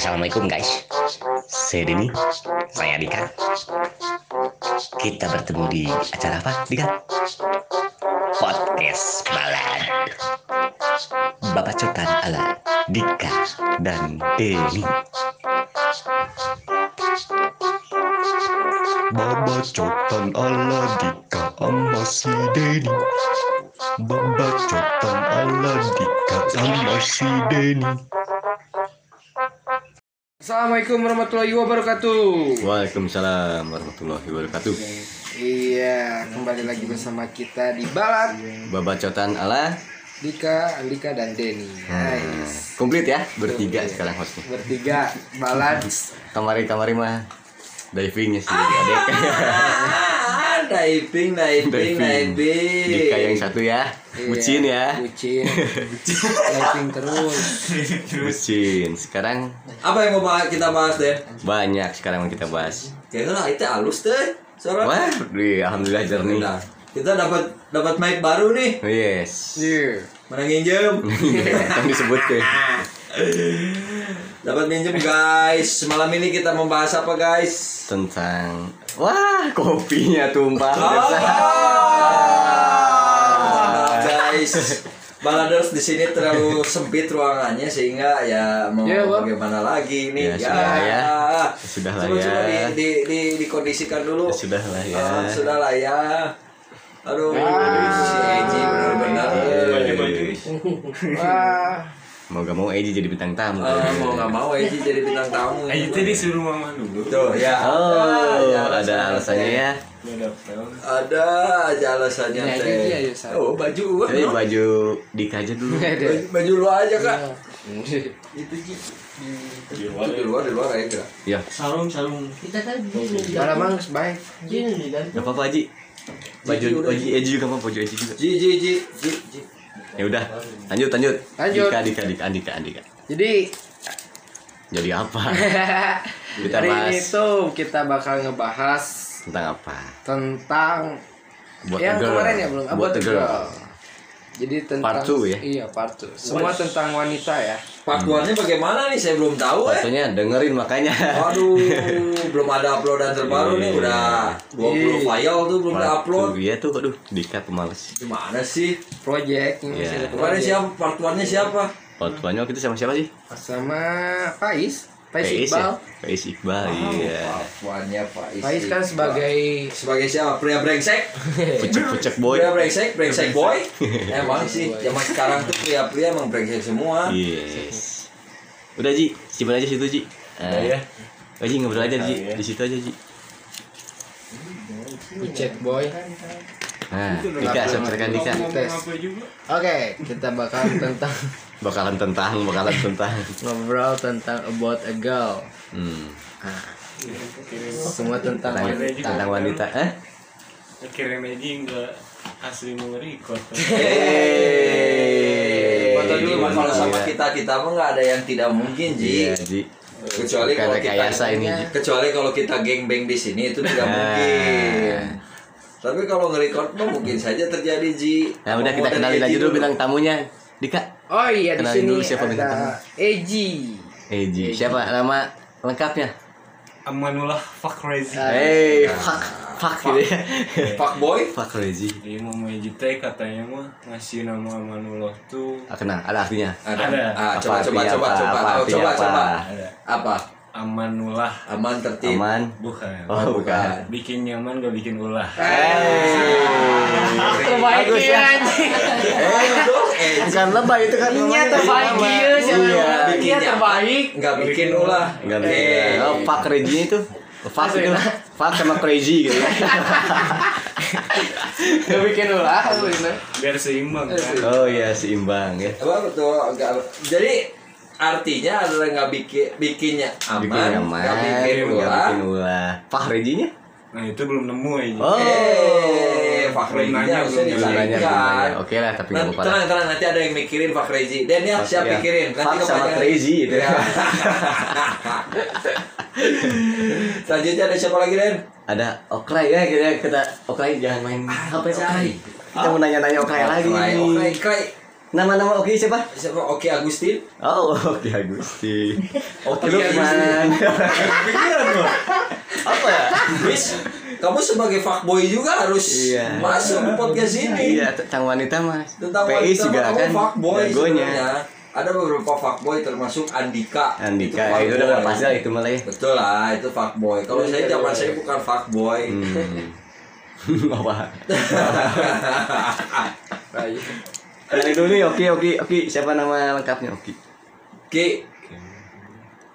Assalamualaikum guys. Saya Denny. Saya Dika. Kita bertemu di acara apa Dika? Podcast Balad. Babacotan ala Dika dan Denny. Babacotan ala Dika sama si Denny. Babacotan ala Dika sama si Denny Assalamualaikum warahmatullahi wabarakatuh. Waalaikumsalam warahmatullahi wabarakatuh Iya, kembali lagi bersama kita di Balat Babacotan ala Dika, Andika dan Denny. Nice. Komplit ya Bertiga sekarang hostnya Bertiga Balat. Kamari-kamari mah Divingnya sih adek Ah, diving, diving, diving. Dika yang satu ya Iya, Bucin ya Bucin. Diving terus. Bucin Sekarang Apa yang mau kita bahas deh? banyak sekarang yang kita bahas Kayaknya lah itu halus deh. Suara. Wah, di alhamdulillah jernih. Kita dapat dapat mic baru nih. Yes. Iya. Mana nginjem? Kan disebut ke. dapat minjem guys. Malam ini kita membahas apa guys? tentang wah kopinya tumpah. Ah, guys. Baladers di sini terlalu sempit ruangannya sehingga ya mau Ya, Wak. bagaimana lagi nih Ya, sudah ya. Sudah lah ya. coba di, di, di, dikondisikan dulu. Ya, sudah lah ya. Ah, sudah lah ya. Aduh, Ah. si Eji benar-benar. Wah. Mau gak mau Eji jadi bintang tamu. Ah, mau nggak mau Eji jadi bintang tamu. Ayo tadi suruh mama dulu. Tuh ya. Oh, ya, ada alasannya ya. Ada aja alasannya aja, teh. Oh baju gua. Jadi no? baju Dika aja dulu. Baju, baju lu aja kak. Iya. Itu Ji. Itu di luar di luar aja. Ya, Sarung sarung. Malah mang baik. gak apa-apa Haji. Baju baju Eji juga apa baju Eji juga. Ji Ji Ji Ji. Ya udah, lanjut lanjut. Lanjut. Dika Dika Dika Andika Andika. Jadi Jadi apa? Kita hari ini bahas tuh kita bakal ngebahas tentang apa? tentang Buat yang girl. kemarin ya belum Buat About a the girl. Girl. Jadi tentang Part two ya? Iya, part two. Semua tentang wanita ya. Pakuannya bagaimana nih saya belum tahu eh. Fotonya dengerin makanya. Aduh, belum ada uploadan terbaru nih udah 20 file tuh belum ada upload. Iya tuh, aduh, Dika pemalas. Gimana sih? Project ini Iya. ada Kemarin siapa? Part 1-nya siapa? Fotonya waktu itu sama siapa sih? sama Faiz. Faiz Faiz Iqbal. ya? Faiz Iqbal, iya. Part 1-nya Pak Isi. Faiz kan sebagai sebagai siapa? Pria brengsek? Pucek-pucek boy. Pria brengsek, brengsek boy. Emang sih, zaman sekarang tuh pria-pria emang brengsek semua. Yes. Udah Ji, simpan aja situ Ji. Eh, ya. oh, Ji ngobrol aja Ji, ya. di situ aja Ji. Chat boy. Nah, Dika, sampaikan Dika. Tes. Oke, kita bakal tentang Bakalan tentang, bakalan tentang. ngobrol tentang about a girl. Hmm. Nah, semua tentang Tentang, wanita. tentang wanita. Eh? Kirim aja enggak asli mau record. Hey. Foto dulu kalau sama kita kita mah nggak ada yang tidak mungkin Iya, Ji. Ji. Kecuali kalau kita ini, Ji. kecuali kalau kita geng-beng di sini itu tidak Nah. mungkin. Tapi kalau nge-record mah mungkin saja terjadi Ji. Nah, udah kita kenalin dari aja Eji dulu bintang tamunya. Dika. Oh iya di sini dulu siapa bintang ada Eji. Eji. Siapa nama lengkapnya? Amanullah fuck crazy. Hey, fuck, fuck gitu ya. Fuck boy. Fuck Rezi. Jadi mau teh katanya mah ngasih nama Amanullah tuh Ah, kenal, ada artinya. Ada. Ada. Ah, coba coba coba coba. Coba apa? coba. Apa? Amanullah Aman tertib. Aman. bukan. Oh, bukan. Bikin nyaman gak bikin ulah. Terbaik Bagus ya. ya anjing. Eh, eh, Bukan lebay itu kan. Iya namanya. terbaik iya siapa? Iya. Iya terbaik. nggak bikin ulah. Enggak Eh, bisa. Oh, fuck Rezi itu. Fuck itu. Fuck sama crazy gitu. Gak bikin ulah. Biar seimbang kan. Oh iya, seimbang ya. apa betul agak jadi artinya adalah nggak bikin bikinnya aman, Bikin nyaman, nggak bikin ulah. bikin ulah. Nah itu belum nemu aja. Oh. Eh, nanya, harusnya. Oke lah, tapi nggak apa-apa. tenang, tenang, nanti ada yang mikirin Fakhrezi. Dan ya, siap Iya. pikirin. Nanti Fuck sama crazy gitu. Iya. Selanjutnya ada siapa lagi, Den? Ada Okray ya, kita kita Okray jangan main HP Okray. Kita mau nanya-nanya Okray lagi. Okray. Nama-nama Oki siapa? Siapa? Oke Agustin. Oh, Oki Agusti. Oke Lukman. Pikiran gua. Apa ya? Wis, kamu sebagai fuckboy juga harus Iya. masuk di podcast ini. Iya, tentang wanita mas. Tentang PI wanita juga kamu kan fuckboy jagonya. sebenarnya. Ada beberapa fuckboy termasuk Andika. Andika Itu itu udah pasti lah itu malah ya. Betul lah, itu fuckboy. Kalau saya zaman saya bukan fuckboy. Hmm. Apa? Dari dulu nih, Oki, Oki, Oki. Siapa nama lengkapnya Oki? Ki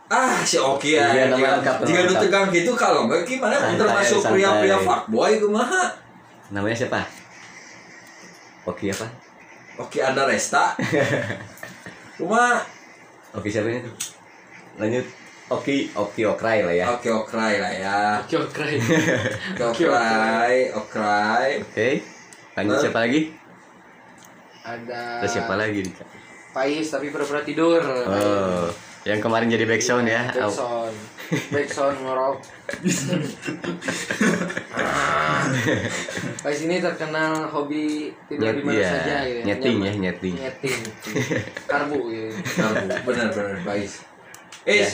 Ah, si Oki ya. Iya, nama lengkap, Jika lu tegang gitu kalau enggak gimana Santai, termasuk pria-pria fuckboy kumaha? Namanya siapa? Oki apa? Oki Anda Resta. Cuma Oki siapa itu? Lanjut. Oki, Oki Okrai lah ya. Oke Okrai lah ya. Oke, oke. Oke Okrai, Okrai. Oke. Lanjut siapa lagi? Ada Terus siapa lagi? Pais tapi pura-pura tidur. Oh, yang kemarin jadi backsound ya. Backsound. Backsound ngorok. Pais ini terkenal hobi tidur Nyet- di mana iya, saja gitu. nyeting ya, nyeting. Nyeting. Karbu gitu. Benar-benar baik. Eh, Ya.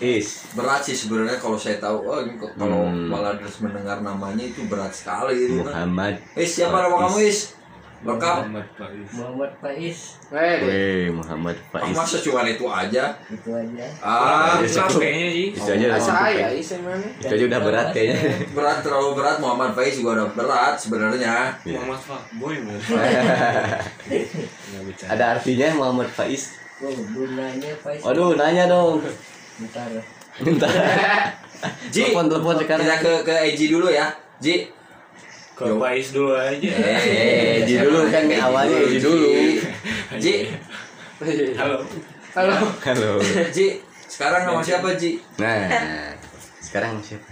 Is. berat sih sebenarnya kalau saya tahu. Oh, ini kok kalau Hmm. Baladers mendengar namanya itu berat sekali itu kan. Muhammad. Eh, siapa nama kamu, Is? Lengkap. Muhammad Faiz. Muhammad Faiz. Weh, Muhammad Faiz. masa cuma itu aja? itu aja Ah, Ya, cukup. Capeknya sih. Itu aja udah Asa ya, ya. Is mana? Itu aja udah berat kayaknya. berat terlalu berat Muhammad Faiz juga udah berat sebenarnya. Iya. Muhammad. Nggak bercanda. Ada artinya Muhammad Faiz. oh nanya Faiz Waduh, nanya dong. bentar Bentar. Ji, Telepon telepon sekarang. kita ke ke Eji dulu ya. Ji. Ke Faiz dulu aja. Eh, Ji dulu kan awalnya Ji dulu. Ji, Halo. Halo. Halo. Ji. Sekarang nama siapa Ji? Nah, sekarang siapa?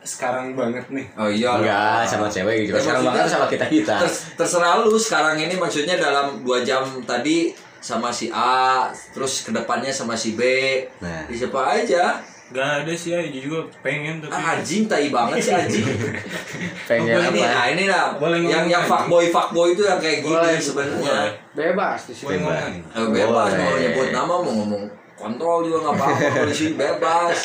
Sekarang banget nih. Oh iya. Enggak, sama cewek Ya, gitu. Sekarang maksudnya- banget sama kita kita. Ters- terserah lu sekarang ini maksudnya dalam dua jam tadi sama si A, terus ke depannya sama si B. Nah. Di siapa aja? Gak ada sih aja juga pengen tapi. Ah, anjing tai banget sih anjing. Pengen ini, nah apa? ini lah. Boleh yang yang fuckboy fuckboy itu yang kayak gini sebenarnya. Bebas di sini. Boleh ngomong. Eh, bebas mau nyebut nama mau ngomong kontrol juga nggak apa-apa kalau di sini bebas.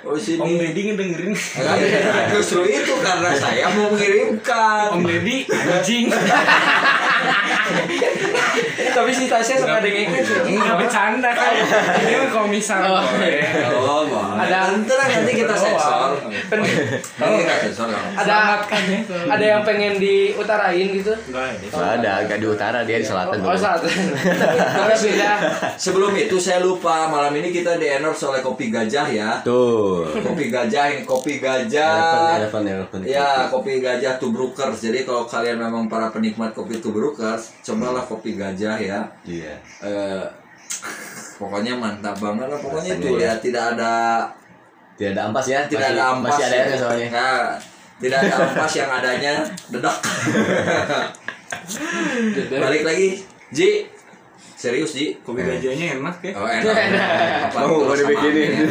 Kalau di sini. Om Deddy ngedengerin. Eh, Justru itu karena saya mau mengirimkan. Om Deddy anjing. Tapi si Tasya suka dengerin sih. Enggak bercanda kan. Ini kalau misalnya. Oh, boleh. Ada- Nanti lah, nanti kita sensor. Kita sensor nggak apa-apa. ada ada yang pengen diutarain gitu. Enggak ada. Nggak ada, agak di utara dia di selatan Oh. Tapi beda. Sebelum itu saya lupa malam ini kita di endorse oleh kopi gajah ya. Tuh. Kopi gajah ini kopi gajah. Ya, kopi gajah Tubrukers. Jadi kalau kalian memang para penikmat kopi Tubrukers, cobalah kopi gajah ya. Iya. Eh, pokoknya mantap banget lah. Pokoknya Rasanya itu ya. ya tidak ada Tidak ada ampas ya? tidak Masih- ada ampas. Masih ada ya. airnya soalnya. Nah, tidak ada ampas yang adanya dedak. Balik lagi, Ji. Serius, Ji. Kopi gajahnya enak ya. Oh, enak. Apa mau dibikinin. sama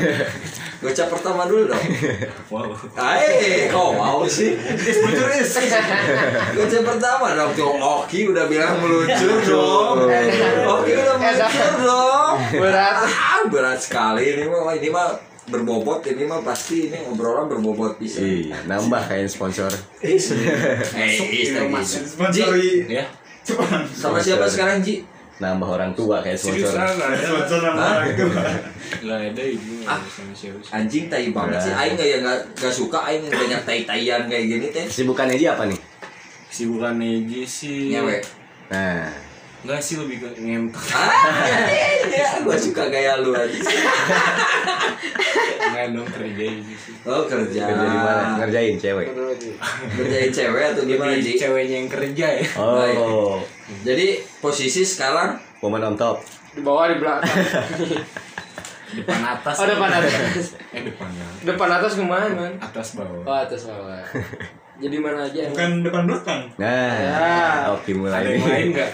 Gocap pertama dulu dong. Wow. Hai, kau mau sih? Is is. Gocap pertama dong tuh Oki udah bilang meluncur dong. Oki udah meluncur dong. Berat. Ah, berat sekali ini mah ini mah berbobot ini mah pasti ini obrolan berbobot bisa. Iya, nambah kayak sponsor. Eh, is lagi. Ji, Ya. sama siapa sekarang Ji? Nambah orang tua kayak Serius sponsor. ah, nggak ada. Hah? Nggak ada ibu Ah. sama siapa sih. Anjing tai banget sih. Aing nggak ya nggak nggak suka Aing banyak tai-taian kayak gini teh. Kesibukan aja apa nih? Kesibukan Eji sih. Ngewe. Nah, Enggak sih lebih ke ngentot. Ah, ya, gua suka gaya lu aja. Enggak dong kerja Eji sih. Oh kerja. kerja di mana? Ngerjain cewek. Ngerjain cewek atau gimana Ji? ceweknya yang kerja ya. Oh, Jadi posisi sekarang woman on top. Di bawah di belakang. Depan atas. Oh, depan atas. Eh depannya. Depan atas ke mana, man? Atas bawah. Oh, atas bawah. Jadi mana aja? Bukan depan belakang. Nah, Ya. oke mulai Ada yang lain enggak?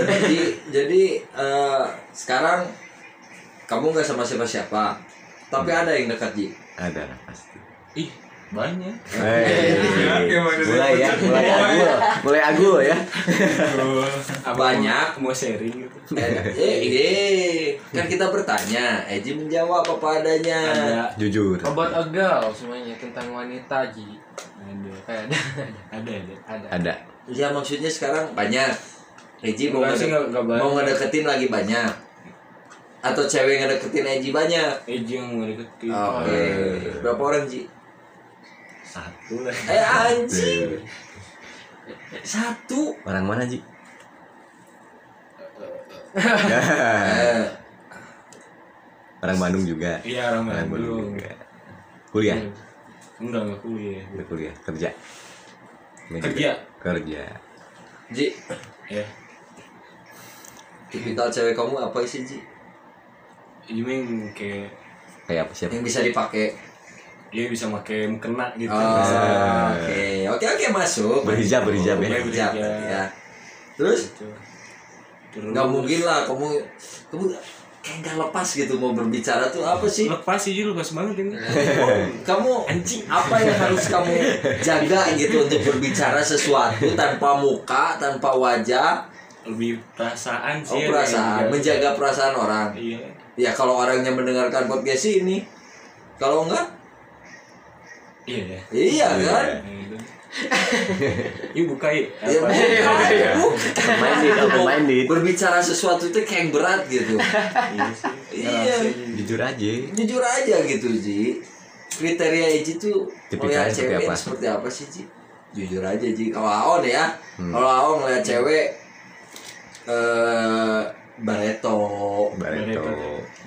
jadi jadi eh, sekarang kamu nggak sama siapa-siapa. Tapi ada yang dekat Ji. Ada pasti. Ih, banyak Hei, mulai ya, mulai agul, mulai agul ya. Banyak. mau sharing gitu Eh, eh, kan kita bertanya, Eji menjawab apa adanya. ada Jujur. Obat agal semuanya tentang wanita Ji. ada Ada. ada ada Ada. Ya maksudnya sekarang banyak. Eji mau, mau ngedeketin lagi banyak. Atau cewek ngedeketin Eji banyak. Eji yang mau deketin Oke. Berapa orang Ji? Satu lah Eh anjing. Satu. Orang mana Ji? Eh, Orang Bandung juga. iya orang Orang Bandung Bandung juga. Kuliah, enggak enggak kuliah Udah kuliah, kerja. Ini juga. Kerja. Kerja. Ji, ya tipikal cewek kamu apa sih Ji? Main kayak Kayak apa siapa? Yang bisa dipakai. Dia bisa pakai mukena gitu Oh, bisa Oke, oke oke masuk. Berhijab, berhijab ya. Berhijab, Berhijab. ya. Terus gitu. terus nggak mungkin lah kamu kamu kayak nggak lepas gitu mau berbicara tuh apa sih? lepas sih lepas banget ini kamu Anjing. apa yang harus kamu jaga gitu untuk berbicara sesuatu tanpa muka, tanpa wajah, lebih perasaan oh sih perasaan, yang menjaga perasaan orang. iya Ya kalau orangnya mendengarkan podcast ini, kalau enggak, iya ya iya kan? Yuk buka yuk. Ya, Apa? bukan. Main di. Berbicara sesuatu itu kayak yang berat gitu. Iya sih. Iya. Jujur aja. Jujur aja gitu Ji. Kriteria Ji tuh melihat seperti cewek apa? seperti apa sih Ji? Jujur aja Ji. Kalau Aon ya, Hmm. kalau Aon ngeliat cewek eh Bareto Bareto.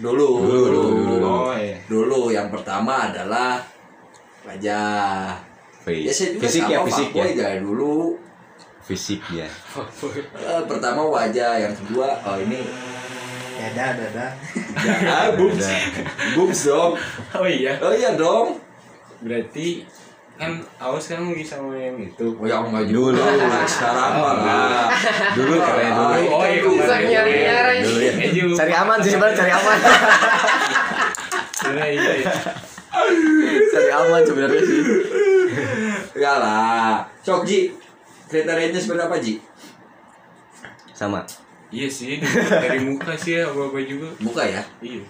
dulu Dulu, dulu, dulu. Oh iya. Dulu yang pertama adalah wajah. Face. Ya saya juga Fisik sama ya, fisik ya. dari dulu. Fisik ya. Eh, pertama wajah, yang kedua oh ini Dada, dada. ah, boobs, boobs dong. Oh iya. Oh iya dong. Berarti kan awas kan lagi sama yang itu. Oh yang enggak Dulu. Sekarang mah enggak. Dulu keren dulu. Oh iya kemarin. ya. Eh, Ju. Cari aman sih sebenarnya cari aman. Iya iya. Cari aman sebenarnya sih. Ya lah. Sok Ji. Kriterianya sebenarnya apa Ji? Sama. Iya sih dari muka sih ya apa apa juga. Muka ya. Iya.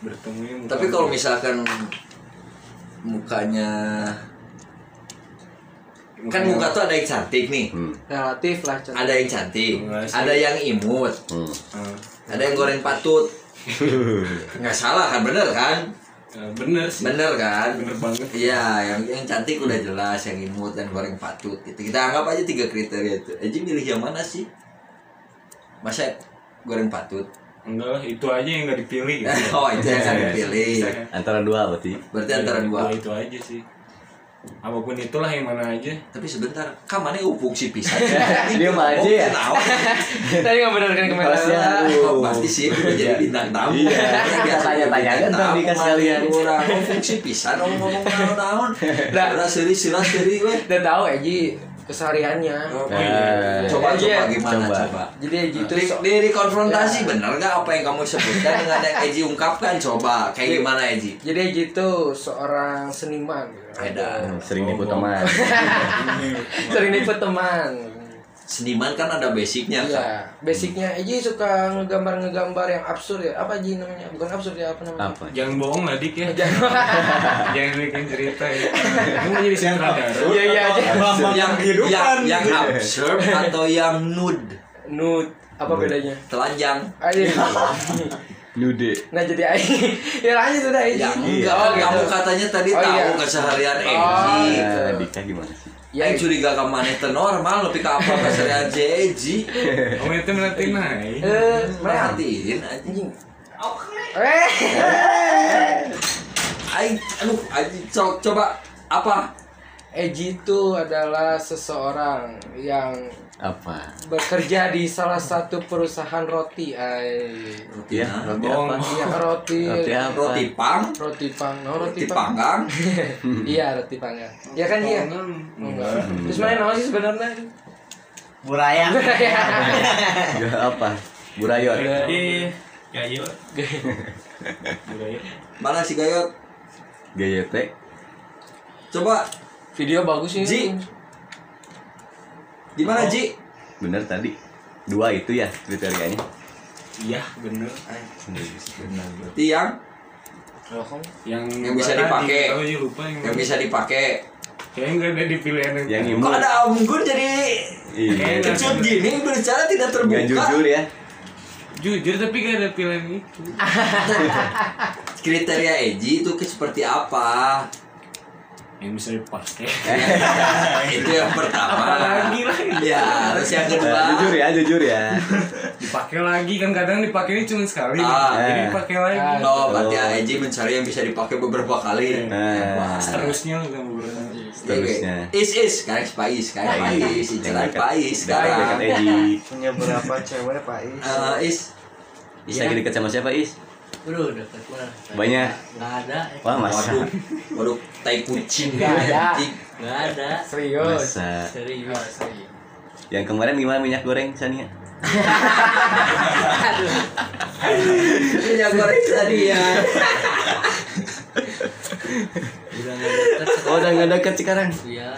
Bertemunya muka. Tapi kalau misalkan mukanya kan muka tuh ada yang cantik nih, Hmm. Relatif lah cantik. ada yang cantik, Enggak sih. ada yang imut, Hmm. Ah, ada yang goreng patut. Nggak salah kan, bener kan? Ah, bener sih. Bener kan? Bener banget. Iya, yang yang cantik udah jelas, yang imut dan goreng patut. Gitu. Kita anggap aja tiga kriteria itu. Eji milih yang mana sih? Masa goreng patut? Enggak lah, itu aja yang nggak dipilih. Gitu. oh, itu yang akan dipilih. Antara dua berarti. Berarti antara dua. Itu aja sih. Apa pun itulah yang mana aja. Tapi sebentar, kamarnya upuk si pisan. Dia mah aja ya? Tadi nggak benar kan kemarin. Pasti sih udah jadi bintang tamu. Iya. Ya, biasa Tanya-tanya jadi bintang kan kan sekalian. Orang ngomong fungsi pisan ngomong naon-naon. Nah. Udah seri-seri seri weh. Udah tahu Eji kesehariannya. Oh, Nah, iya. Coba Eji coba ya? gimana Coba. coba. Jadi Eji itu Di, so- di, di konfrontasi bener nggak apa yang kamu sebutkan dengan yang Eji ungkapkan coba kayak gimana Eji? jadi Eji itu seorang seniman. Edan. Sering nipu teman. Sering nipu teman. Seniman kan ada basicnya kan. Iya, basicnya Eji suka ngegambar-ngegambar yang absurd ya. Apa Eji namanya? Bukan absurd ya, apa namanya? Apa? Jangan bohong lah dik ya. Jangan. Jangan bikin cerita ya. Kamu mau jadi sutradara. Iya iya aja. yang yang yang absurd atau yang nude Nude. Apa bedanya? telanjang. Nude. Nah jadi Aji. Ya lanjut sudah Eji. ya enggak Oh, gitu. kamu katanya tadi Oh, tahu iya. keseharian Oh, Eji Nah, Dika gimana sih? Ya, Yang curiga ke mana itu normal lebih ke apa si Eji Kamu itu nanti naik. eh, merhatiin anjing Anjing. Eh. Aing, aduh, Aji, co- coba apa? Eji itu adalah seseorang yang Apa? bekerja di salah satu perusahaan roti. Ay. Ya, roti apa? Iya roti. Roti apa? Roti pang, Roti pang. No, roti roti pang. panggang, Iya roti panggang. Ya kan iya. Bohongan. Enggak. Terus mana nama sih sebenarnya? Buraya. Gak apa? Burayon. Berarti ya yuk. Budaya. mana si Gayot? GYT. Coba Video bagus sih. Ji. Gimana Ji? Bener tadi. Dua itu ya kriterianya. Iya bener Berarti yang Oh, yang Yang bisa dipakai. oh iya lupa yang, yang bisa dipakai. kayaknya nggak ada di pilihan yang, Yang Kok imut. ada unggun jadi Iya. kecut gini berbicara tidak terbuka. Nggak jujur ya. jujur tapi gak ada pilihan itu Kriteria Eji itu seperti apa? Yang bisa dipakai itu yang pertama. Apalagi lah. Ya, terus yang kedua. Nah, jujur ya, jujur ya. dipakai lagi kan kadang dipakai cuma sekali Ah. jadi dipakai lagi Oh, berarti Eji mencari yang bisa dipakai beberapa kali. Nah, seterusnya kan beberapa seterusnya. Is is, sekarang Pais, sekarang Pais, inceran Pais Dekat sekarang. Punya berapa cewek Pak Is? Eh, Is, Is lagi dekat sama siapa Is? Bro, deket mah. Banyak. Nggak ada. Wah masa. waduh, waduh, tai kucing. Nggak ada. Kucing. Nggak ada. Serius. Masa. Serius. Yang kemarin gimana minyak goreng Sania? Minyak goreng tadi ya. Udah nggak deket Oh udah nggak deket sekarang. Iya.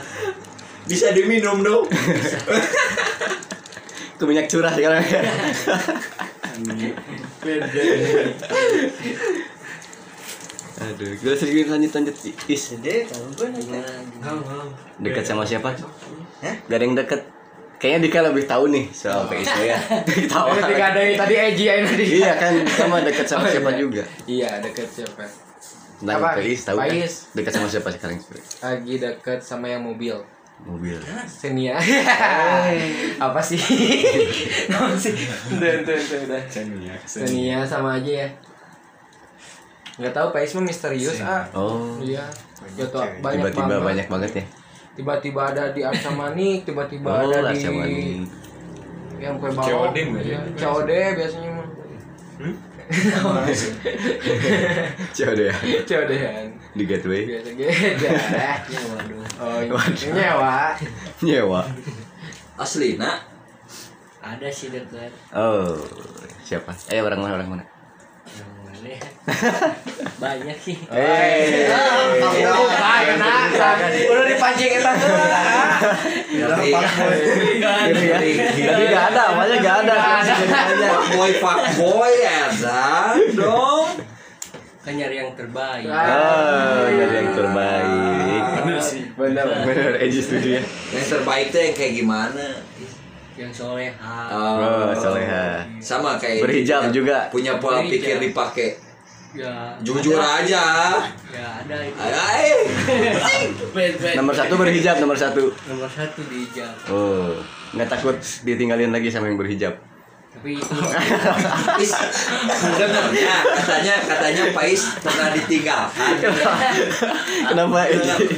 Bisa diminum dong. Ke minyak curah sekarang. Aduh, gue sering lanjut lanjut Is. Jadi kalau gue? Dekat sama siapa? Gak ada yang deket. Kayaknya Dika lebih tahu nih soal PIS ya. Tahu. Ini tiga ada yang tadi Eji yang tadi. Iya kan sama dekat sama Oh, siapa iya. juga. Iya, deket siapa? Tentang Apa? PIS tahu kan? Dekat sama siapa sekarang? Lagi deket sama yang mobil. Mobil. Senia. Apa sih? Apa sih? Udah, udah, udah, udah. Senia sama aja ya. Nggak tahu Pais mah misterius ah. Oh. Iya. Gak tau banyak Tiba-tiba banget. banyak banget ya. Tiba-tiba ada di Arca Manik, tiba-tiba Oh, ada lah di yang kue balok. COD Iya, ya? COD biasanya mah. Deh ya. COD-an. Di gateway. Biasa gitu. Ya waduh. Oh, nyewa. Nyewa. Asli, nak. Ada sih deket. Oh, siapa? Eh orang mana orang mana? Ya? Banyak sih. Eh. Ah. Udah dipancing eta Tapi Gitu ya. Tapi gak ada, awalnya gak ada. Pak boy, pak boy, ada dong. Kan nyari yang terbaik. Oh, dari yang terbaik. bener sih Bener. Bener, Eji setuju ya. Yang terbaik tuh yang kayak gimana? Yang soleha. Oh, soleha. sama kayak Berhijab punya- juga. Punya pola Berhijab. pikir dipakai. Ya. Jujur ada. aja. Ya ada itu. Ay, Bet, bet. Nomor satu berhijab, nomor satu. Nomor satu di hijab. Oh, nggak takut ditinggalin lagi sama yang berhijab. Tapi dengarnya katanya katanya Pais pernah ditinggalkan. Kenapa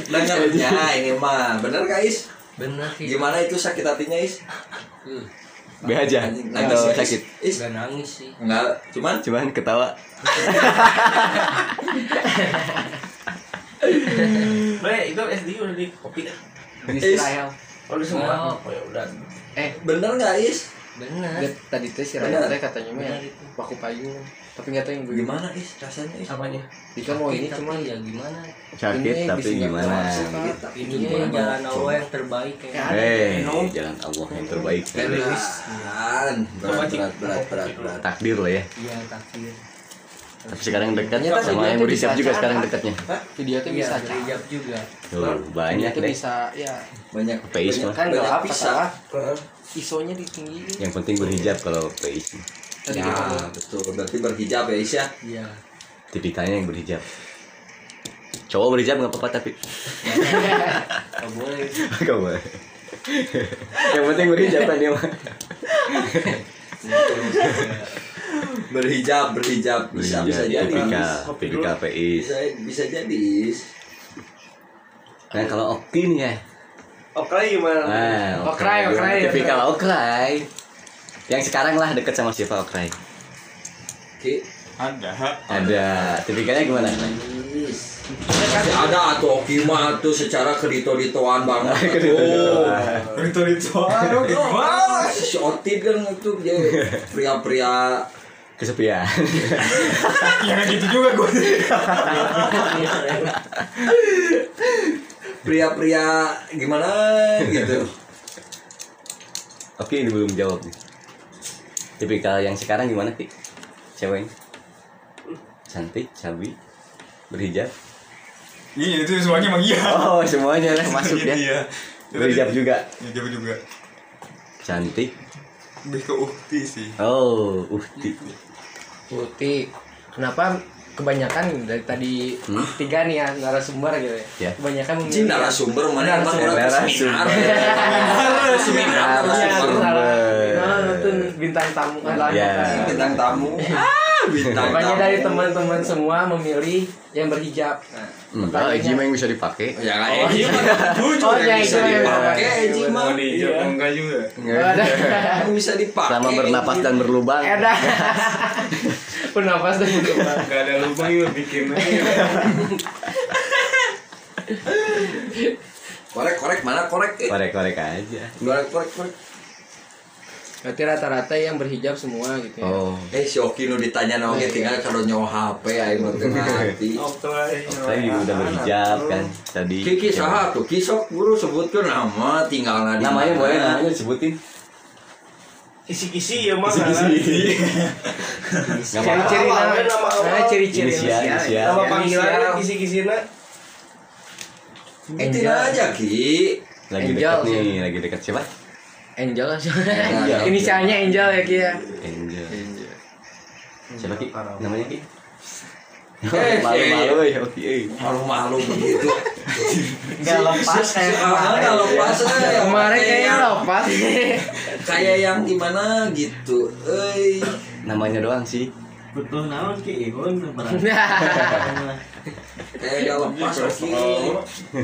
dengarnya ini mah bener guys. Bener sih. Gimana itu sakit hatinya Is? Uh, Be aja Nangis atau ya, sakit? Is, Gak nangis sih. enggak, cuman Cuman ketawa. Bre, itu SD udah di kopi. Di Is. Israel. Oh, udah semua. Oh. Oh, ya udah. Eh, bener nggak Is? Bener. Dia tadi teh si. Raya teh katanya mah itu. baku payung. Tapi nggak tahu yang begini. Gimana Is rasanya Is? Apanya? Dika mau ini cuman ya gimana? Sakit Ini tapi gimana? Ini jalan Allah yang terbaik ya. Eh, jalan Allah yang terbaik. Kan berat berat berat berat. Takdir lah ya. Iya takdir. Tapi sekarang dekat Ternyata sama yang berhijab juga cara. sekarang dekatnya. Video tuh Iya bisa berhijab juga. Tuh, banyak deh. bisa ya Banyak banyak, mah. kan nggak banyak apa bisa. salah. ISO-nya ditinggiin. Yang penting berhijab kalau PIS. Tadi Ya, betul. Berarti berhijab ya Is ya. Iya. Tipikalnya yang berhijab. Cowok berhijab nggak apa-apa tapi Gak boleh. Gak boleh. yang penting berhijab kan dia mah. Berhijab, berhijab bisa bisa jadi. tipikal, tipikal PIS. Bisa bisa jadi. Is. Nah kalau Oki nih ya. Oke, gimana? Nah, Okrai, Okrai, Tipikal Okrai. Yang sekarang lah deket sama siapa Okrai? Oke. Ada. Ada. Tipikalnya gimana? Ada atau Kima tuh secara kedito-ditoan banget. Oh. Aduh, Wah, si Otit kan itu dia pria-pria Kesepian. Yang gitu juga gue. pria-pria gimana gitu Oke, ini belum jawab nih. Tipikal yang sekarang gimana, Ki? Ceweknya? Cantik, cabi, berhijab. Iya itu semuanya emang iya. Oh, semuanya lah masuk ya. Iya. Berhijab juga. Iya juga. Cantik. Lebih ke ukti sih. Oh, uhti. Putih. Kenapa kebanyakan dari tadi Hmm? tiga nih ya narasumber gitu ya. Ya. Kebanyakan memilih narasumber mana orang Narasumber. seminar Iya, Narasumber. narasumber Nah, nonton bintang tamu kan Ya. bintang tamu ah bintang tamu dari teman-teman semua memilih yang berhijab. Nah, Enggak, Eji mah yang bisa dipakai. ya kan tujuh Oh, yang ya, bisa itu yang dipakai bisa. Eji mah Mau dijawab Iya. enggak juga. yang bisa dipakai Selama bernapas dan berlubang. Ada. Bernapas dan berlubang. Enggak ada lubang juga bikin aja. korek korek mana korek eh? Korek-korek aja. korek korek korek Berarti rata-rata yang berhijab semua gitu ya. Oh. eh si Oki nu ditanya naon ge tinggal kalau nyawa HP aing mah teu ngerti Saya udah berhijab kan tadi. Kiki saha tuh kisok guru sebutkeun nama tinggalna di Namanya boleh namanya disebutin. Kisi-kisi ya mah. Kisi-kisi. Ciri-ciri Nama- nama, nama ciri-ciri. Nama panggilannya inisial. kisi-kisina. Gitu aja Ki Lagi dekat nih, lagi dekat siapa? Angel. Angel. Inisialnya Angel ya Ki ya. Angel. Siapa Ki? Namanya Ki? Eh, Malu-malu ya, oke. eh. malu-malu begitu Gak lepas kayak nggak lepas eh. Kemarin Kayak kayaknya lepas. kayak yang gimana gitu euy Namanya doang sih. Butuh naon ki ihun berarti. kayak gak lepas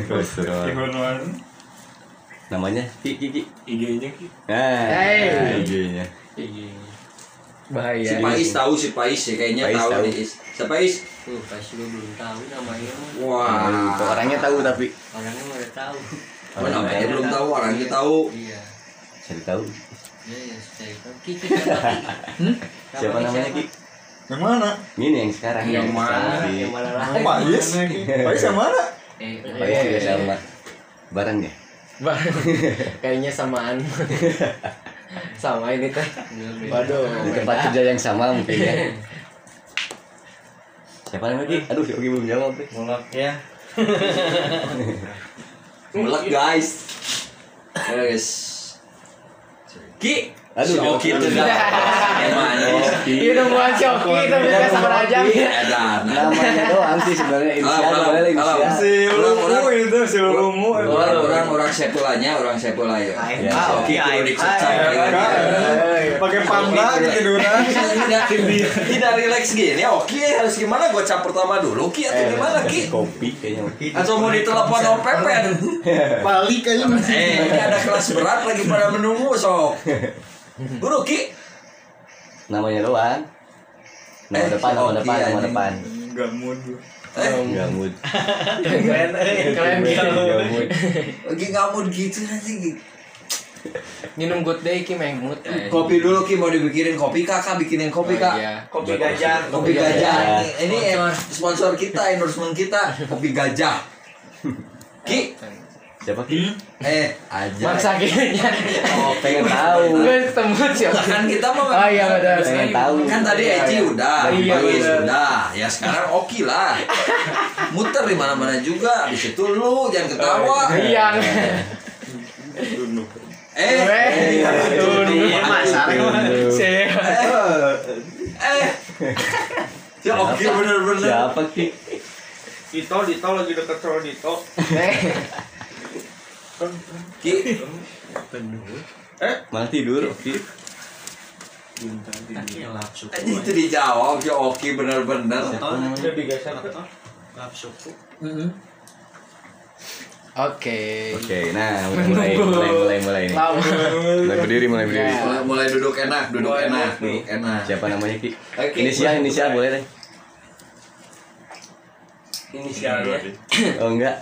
Kolesterol. Ihon Namanya Ki Ki Ki. IG-nya ki. Nah, Hey. IG-nya. Bahaya. si Pais tahu si Pais sih kayaknya Pais tahu tahu. nih Is. si Pais Tuh, pasti lu belum tahu namanya mah. wah Tuh, Orangnya tahu tapi Orangnya udah tahu. Oh, namanya belum tahu orangnya tahu Iya. cari tahu. Iya, ya, saya tahu. Kiki siapa, Ki? Siapa namanya Ki? Yang mana? Ini yang sekarang Yang mana? Di Yang mana lagi? Pais. Pais yang mana? Eh, Pais juga sama. Bareng ya? Bah- Kayaknya samaan. Sama ini teh. Waduh. Di tempat kerja yang sama mungkin ya. Siapa Ki? Aduh, Oki belum jawab deh. Mulak ya. Melek guys guys Ki Aduh, si Oki itu dah emang Iya udah buat si Oki tapi kan sama aja. Namanya doang sih sebenarnya inisial boleh inisial. Si Lumu itu si Lumu. orang orang orang sepulanya orang sepula ya Ya, ah Oki kudu dikecap Pakai panda ketiduran. tidak tidak relax gini Oki harus gimana gue cap pertama dulu Ki atau gimana Ki Kopi kayaknya. Atau mau ditelepon Om Pepen Balik kayaknya. eh ini ada kelas berat lagi pada menunggu sok Guru Ki Namanya doang. Nama Eh, depan, nama depan, nama depan. Enggak mood gua. eh Enggak mood. Keren, eh. Keren gitu. Enggak mood. lagi ngamut gitu anjing Minum good day Ki Mahmud. kopi dulu Ki mau dibikinin kopi kakak bikinin kopi Oh, kak iya. Kopi gajah. Kopi gajah. Gajah. Ini sponsor kita, endorsement kita, kopi gajah. Ki, Siapa Ki? eh aja. Maksa kayaknya. Oh, pengen tahu. Gue ketemu si Oki. Kan kita mau Oh iya betul. Pengen tahu. Kan tadi Iya, Eci iya. udah, Iya, bener. udah. Ya sekarang Oki lah. Muter di mana-mana juga. Di situ lu jangan ketawa. Iya. Eh, Eh, tuh Iya, masalah. Si- eh. Ya Oki bener-bener. Siapa Ki? Dito, Dito lagi deket sama Dito. Eh, Ki, Malah tidur Ki. Kaki lapsu. itu dijawab ya Oki bener-bener. Udah digeser ke lapsu. Oke. Oke, nah udah mulai mulai mulai mulai nih. Mulai berdiri, mulai berdiri. Ya. Mulai, mulai duduk enak, duduk Mulai enak, duduk. duduk enak. Siapa namanya Ki? Oke. Inisial, inisial boleh deh. Inisialnya. Oh enggak.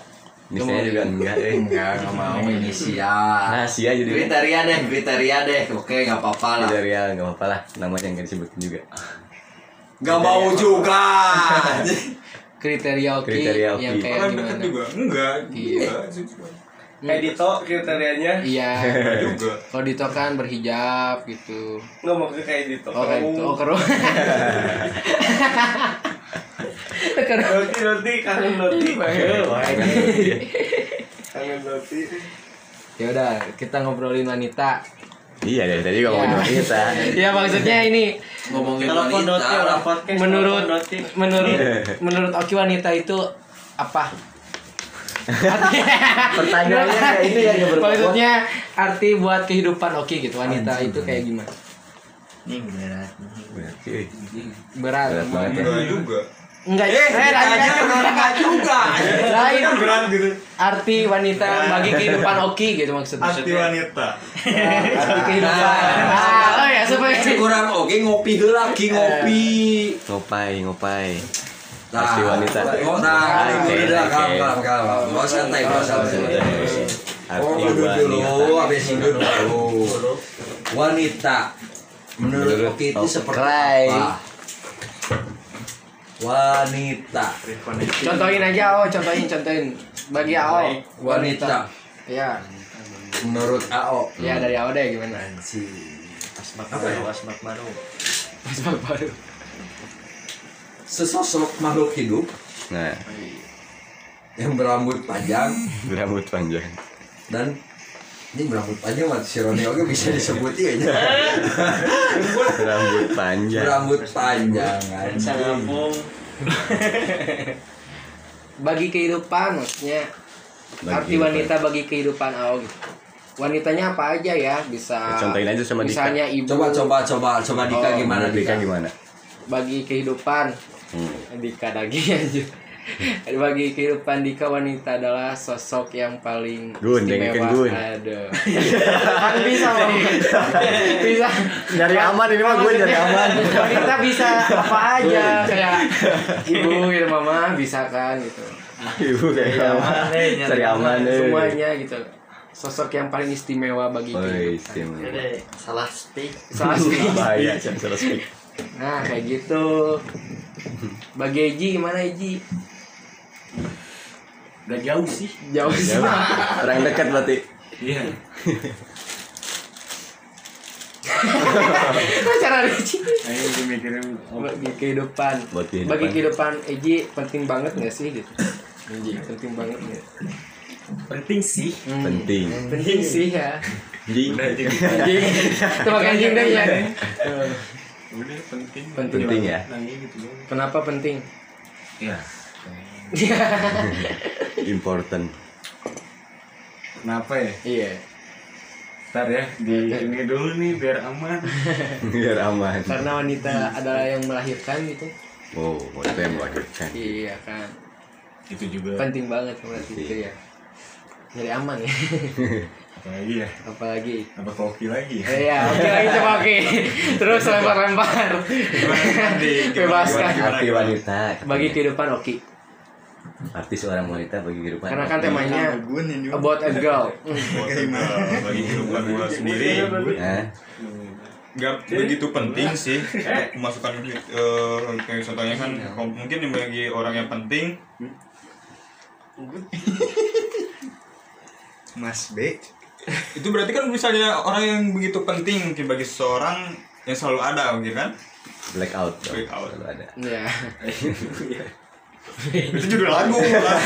Inisialnya juga enggak eh. Enggak, enggak mau inisial. Rahasia jadi. Kriteria deh, kriteria deh. Oke, nggak apa-apa lah. Real enggak apa-apa lah. Namanya enggak disebutin juga. Nggak mau juga. kriteria oke Kriteria oke. yang kayak Orang deket gimana juga enggak Iya. enggak Kayak Dito kriterianya iya juga kalau Dito kan berhijab gitu nggak mau ke kayak Dito. oh kayak gitu oh Roti roti kangen roti. Kangen roti. ya udah kita ngobrolin wanita Iya dari tadi ngomongin Ya. wanita. ya maksudnya ini ngomongin wanita orang podcast. menurut telepon roti. menurut menurut Oki wanita itu apa Pertanyaannya kayak itu yang maksudnya arti buat kehidupan Oki gitu wanita itu kayak gimana Berarti, berat Berat banget ya. juga enggak eh, aja enggak juga. lain. berat gitu. Arti wanita bagi kehidupan Oki gitu maksudnya. Arti wanita. Arti kehidupan. Ah, oh ya supaya kurang oke ngopi heula ki ngopi. Ngopai, ngopai. Nah, Arti wanita. Oh, nah, udah kalem, kalem, kalem. Mau santai, mau santai. Arti Oh, duduk dulu, wanita. habis duduk dulu. Wanita. Menurut Oki itu Oki. seperti apa? Wanita. contohin aja oh contohin contohin bagi AO Wanita. ya Menurut AO. ya dari AO deh gimana Asmak Apa ya? baru, asmak baru. Asbak baru Sesosok makhluk hidup Nah, yang berambut panjang berambut panjang. dan ini berambut panjang mah si Roni oke bisa disebut ya Berambut panjang. berambut panjang anjing. bagi kehidupan maksudnya Bagi arti kehidupan. wanita bagi kehidupan AO gitu wanitanya apa aja ya bisa Contohin aja sama Dika. misalnya ibu coba coba coba coba Dika Oh, gimana Dika Dika gimana? bagi kehidupan Hmm. Dika lagi aja bagi kehidupan Dika wanita adalah sosok yang paling Gun, dengerin Gun. Aduh. kan bisa Bang. bisa Nyari aman ini mah gue nyari aman. wanita bisa apa aja kayak ibu gitu mama bisa kan gitu Ibu kayak aman. Cari aman deh. semuanya gitu sosok yang paling istimewa bagi Oh, kehidupan istimewa. Jadi salah speak. Salah sih. Bahaya, salah speak. nah kayak gitu bagi Eji gimana Eji Udah jauh sih. jauh sih. Orang dekat berarti. iya. Cara Eji bagi kehidupan. Buat kehidupan. bagi kehidupan. Eji penting banget nggak sih gitu? Eji penting banget nggak? Penting sih. Hmm, Penting. penting sih ya. Anjing itu pakai anjing deh ya. Udah penting. penting, Penting banget. ya. gitu kenapa penting? Iya Important. kenapa ya iya ntar ya di ini dulu nih biar aman Biar aman. karena wanita adalah yang melahirkan gitu Oh, wanita yang melahirkan. iya kan itu juga penting banget berarti Penting. itu ya jadi aman ya apalagi ya apalagi apa koki lagi ya Eh, Iya, oke lagi coba oke. Terus lempar-lempar. Bebaskan. Arti wanita. Bagi kehidupan oke. Arti seorang wanita bagi kehidupan. Karena kan temanya about a girl. bagi kehidupan gua sendiri nggak begitu penting sih masukkan eh, kayak contohnya kan kalau mungkin bagi orang yang penting Mas B itu berarti kan misalnya orang yang begitu penting mungkin bagi seseorang yang selalu ada mungkin kan Blackout. Blackout. Selalu ada. Ya. itu judul lagu lah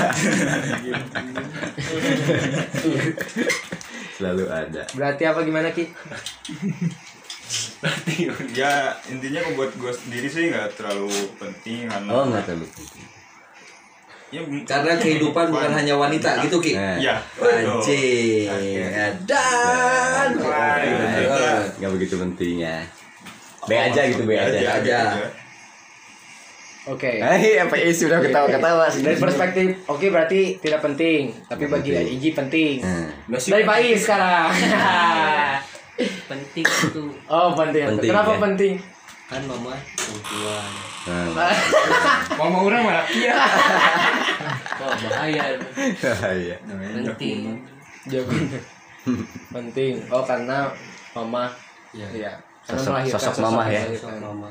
Selalu ada. Berarti apa gimana Ki? ya intinya kok buat gue sendiri sih nggak terlalu penting karena Oh, enggak terlalu penting. ya, karena kehidupan bukan hanya wanita gitu Ki Nah, ya anjing dan Enggak begitu penting ya. B aja gitu, B aja. aja. Oke. Hai, FPI sudah ketawa-ketawa Dari perspektif oke berarti tidak penting, tapi bagi Penting. Iji penting. Nah, Dari Bayi sekarang. Penting itu oh, penting. Penting, Kenapa ya. penting? kan mama perempuan. nah, Mama orang malah iya. Wah bahaya. iya. Penting. Jawaban. penting. Oh, karena mama Ya. Iya. Karena Sosok- sosok mama ya. melahirkan. Mama.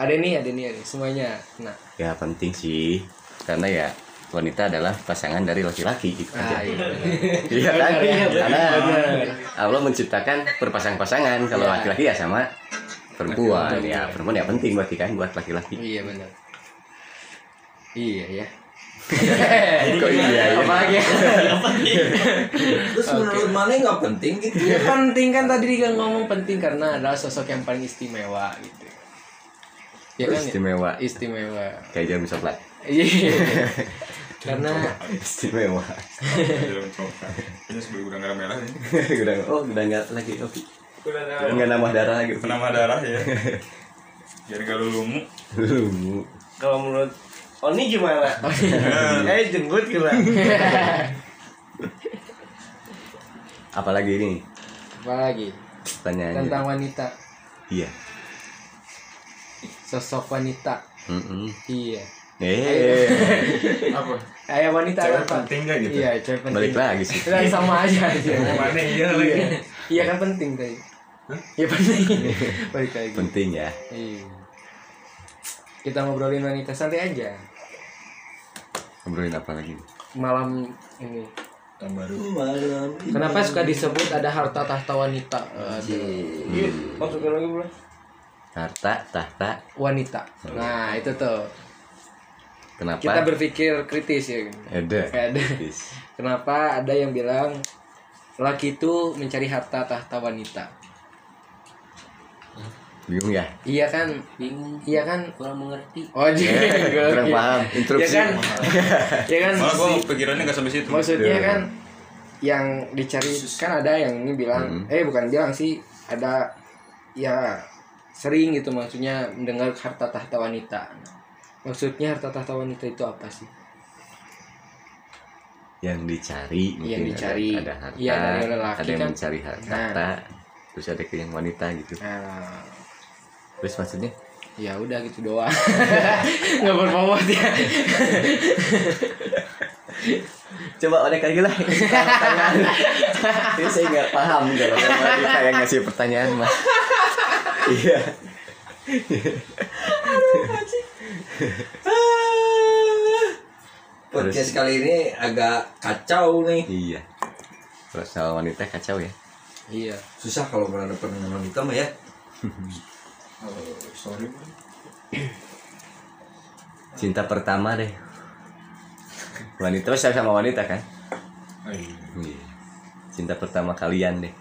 Ada nih ada nih ada nih. semuanya nah ya penting sih karena ya wanita adalah pasangan dari laki-laki gitu ah, aja. iya. Iya kan? Benar, iya, Karena benar. Allah menciptakan berpasang-pasangan kalau Iya. laki-laki ya sama perempuan ya perempuan ya penting berarti kan buat laki-laki. iya benar iya ya Kok iya ya? apalagi ya Terus menurut mana nggak penting gitu? Ya, penting kan tadi dia ngomong penting karena adalah sosok yang paling istimewa gitu ya kan Istimewa istimewa kayak jam coklat. iya karena Istimewa. Sebelum udah nggak merah ya. udah oh udah nggak lagi oke. Nggak nambah darah lagi. Penambah darah ya. Biar gak lulumu. Lu Kalau menurut Oni gimana? Eh jenggut gimana? apalagi ini apalagi pertanyaannya. tentang wanita Iya. Sosok wanita Mm-mm. iya Eh, Apa? kayak wanita Cewek apa penting gak gitu? iya cewek penting balik lagi sih. Kan sama aja aja Mana iya lagi? iya iya kan penting tadi iya penting balik lagi Penting ya. iya kita ngobrolin wanita santai aja Ngobrolin apa lagi? malam ini Yang baru. kenapa suka disebut ada harta tahta wanita Aduh. Iya, masukin lagi bro. Harta, tahta, wanita nah itu tuh kenapa? kita berpikir kritis ya Ada. ada kenapa ada yang bilang laki itu mencari harta tahta wanita Bingung ya? iya kan Bingung. iya kan Kurang mengerti. oh jadi Kurang paham. ya Interupsi. kan ya kan Malah gua pikirannya gak sampai situ. maksudnya Iya. kan yang dicari kan ada yang ini bilang Hmm. eh bukan bilang sih ada ya sering gitu maksudnya mendengar harta tahta wanita maksudnya harta tahta wanita itu apa sih Yang dicari mungkin Yang dicari. ada, ada harta, dari lelaki ada yang kan. mencari harta, Nah. terus ada ke yang wanita gitu. nah Terus maksudnya? ya udah gitu doang nggak berbobot ya Coba oleh lagi lah pertanyaan. Saya nggak paham kalau yang ngasih pertanyaan mas. Iya. Podcast kali ini agak kacau nih. Iya. Soal wanita kacau ya. iya Susah kalau berhadapan dengan wanita mah ya. Oh, sorry. Bro. Cinta pertama deh. Wanita saya sama wanita kan? Oh, iya. Iya. Cinta pertama kalian deh.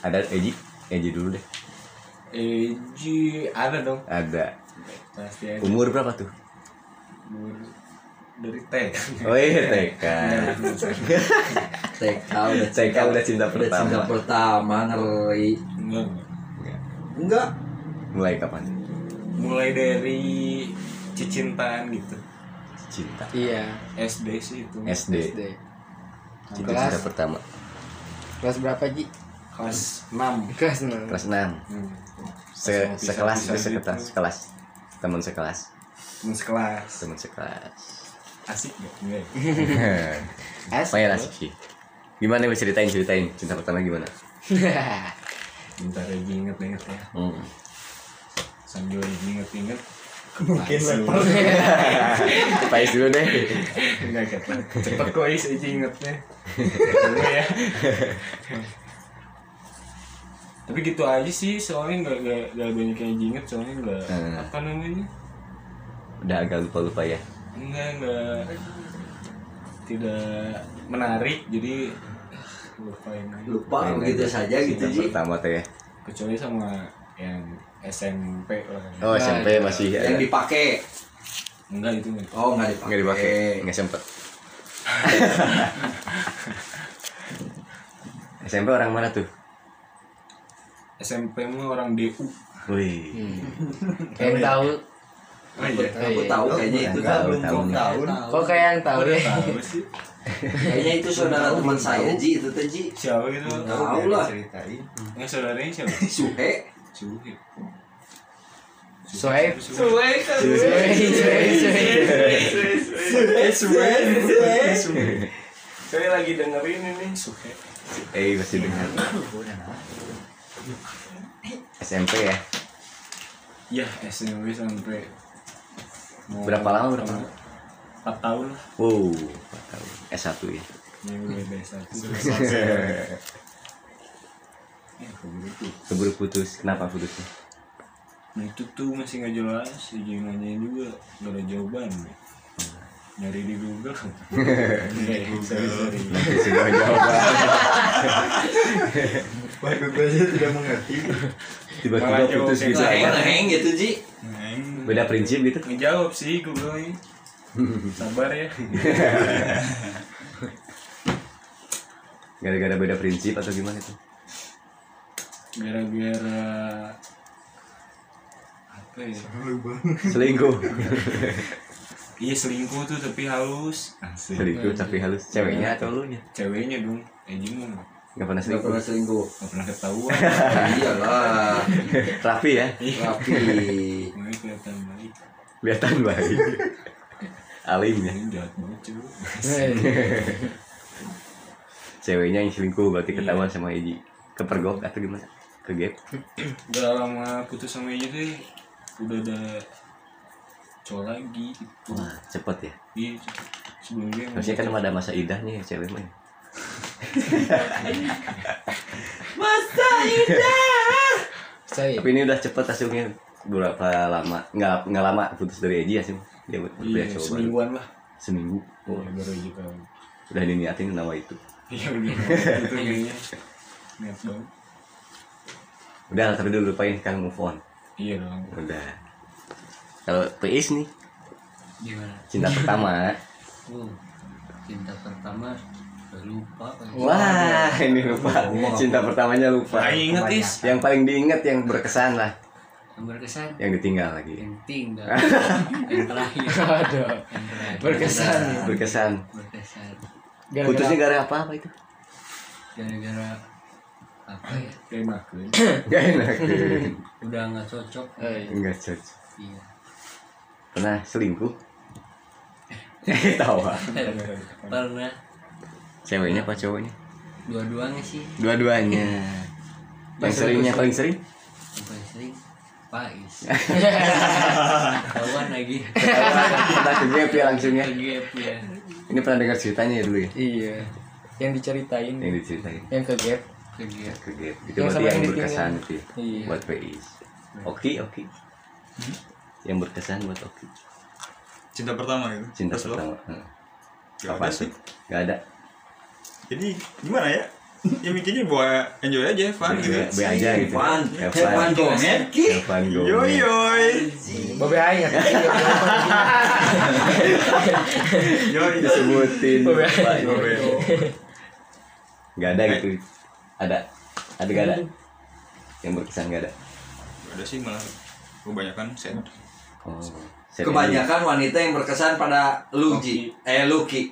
Ada Eji? Eji dulu deh. Eji ada dong Ada. pasti ada Umur berapa tuh? dari T Oh iya TK. TK udah TK udah cinta udah cinta pertama. pertama ngeri. enggak Enggak. Mulai kapan? mulai dari cicintaan gitu Cinta. iya SD sih itu SD. SD Cinta kelas cinta pertama. kelas berapa ji kelas 6 kelas enam Kelas 6. hmm. Se sekelas, pisah sekelas, gitu. sekelas. Teman sekelas. teman sekelas Teman sekelas. asik gak? Enggak ya? Lumayan asik sih. Gimana nih ceritain ceritain cinta pertama gimana? bentar lagi inget-inget ya Hmm. sambil inget-inget Mungkin level. Pais dulu deh. enggak cepet kok is aja ingetnya Dulu ya tapi gitu aja sih soalnya nggak nggak nggak banyak yang inget soalnya nggak Hmm. apa namanya Udah agak lupa-lupa ya. enggak enggak tidak menarik jadi lupain aja Lupa begitu aja. saja gitu sih. pertama tuh ya. kecuali sama yang SMP lah Oh, Nah, SMP masih Yang ada. dipakai. enggak itu enggak Oh, enggak dipakai. Nggak dipakai, nggak sempet. SMP orang mana tuh? SMP mah orang DU Wih, yang tahu. Oh iya Aku tahu kayaknya itu Tahu, belum tahu. tahu. kok kayak yang tahu? Ya tahu sih. Kayaknya itu saudara teman saya Ji itu teh Ji. siapa gitu? Tahu lah. ceritain. Nggak saudaranya siapa? Suhe. Suhi Soeb Suhi saya lagi dengerin ini. Suhe. Eh masih dengar. SMP ya. ya SMP sampai mau Berapa lama, berapa lama? empat tahun lah Wow, empat tahun. S1 ya. ya gue S1 ya keburu putus. Kenapa putusnya? nah itu tuh masih nggak jelas jadi nanyain juga nggak ada jawaban nyari di Google Nggak, sorry sorry Sudah jawaban. Baik gue aja tidak mengerti. Tiba-tiba Malah putus jawab gitu Ngeheng, ngeheng gitu Ji. Beda prinsip gitu. ngejawab sih Google ini sabar ya Gara-gara beda prinsip atau gimana tuh? gara-gara apa ya Selingkuh. iya selingkuh tuh tapi halus Selingkuh tapi halus. Ceweknya atau lu nya? ceweknya dong Ejin mah Gak pernah Gak selingkuh. pernah selingkuh nggak pernah ketahuan Iyalah Rapi ya. Rapi kelihatan baik Kelihatan baik. Alim ya. ini jahat banget cuy Ceweknya yang selingkuh berarti ketahuan sama Eji. Kepergok atau gimana? Kegep. udah lama putus sama Ejin tuh udah ada cowok lagi gitu Wah, cepet ya. iya emang Harusnya kan ada masa idahnya ya cewek mah. Saya Tapi ini udah cepet hasilnya berapa lama? Nggak nggak lama putus dari Eji ya sih. Dia buat iya baru. semingguan lah Seminggu. oh baru aja tahu Udah diniatin nama itu. iya udah itu kayaknya niat banget Udah, tapi dulu lupain kan move on. iya dong Udah. Kalau PIS nih, Gimana? cinta pertama. Oh, cinta pertama lupa kan? Wah, ini lupa. Cinta pertamanya lupa. Aing inget is Yang paling diingat yang berkesan lah, Yang berkesan yang ditinggal lagi. yang tinggal yang terakhir Aduh. yang terakhir Berkesan. Berkesan. berkesan Gara-gara- Putusnya gara apa apa itu? gara-gara apa ya kayak makan Gak enak. udah nggak cocok Eh, Enggak cocok. iya Pernah selingkuh? Tahu. ah. pernah Ceweknya apa cowoknya? dua-duanya sih Dua-duanya. Yang seringnya paling sering? paling sering Pais kawan lagi Kita ke gap ya langsung ya. ya Ini pernah dengar ceritanya ya dulu ya? Iya. Yang diceritain. Yang diceritain. Yang ke gap. Ke gap. Itu Yang berarti yang berkesan ya. Iya. Buat PIS. Oke, oke. Yang berkesan buat Oki. Cinta pertama gitu. Cinta Terus pertama. Hmm. Gak Apa ada sih. sih? Gak ada. Jadi gimana ya? Ya mikirnya buat enjoy aja, fun gitu. Be aja gitu. Fun fun fun. Gomet Have fun go. Yoi yoi. Babe aing atuh. Yoi. Disebutin. Babe Pak. Yoi. Gak ada gitu. Ada. Ada gak ada? Yang berkesan gak ada. Ada sih malah kebanyakan set. Oh. Kebanyakan wanita yang berkesan pada Luji Eh Luki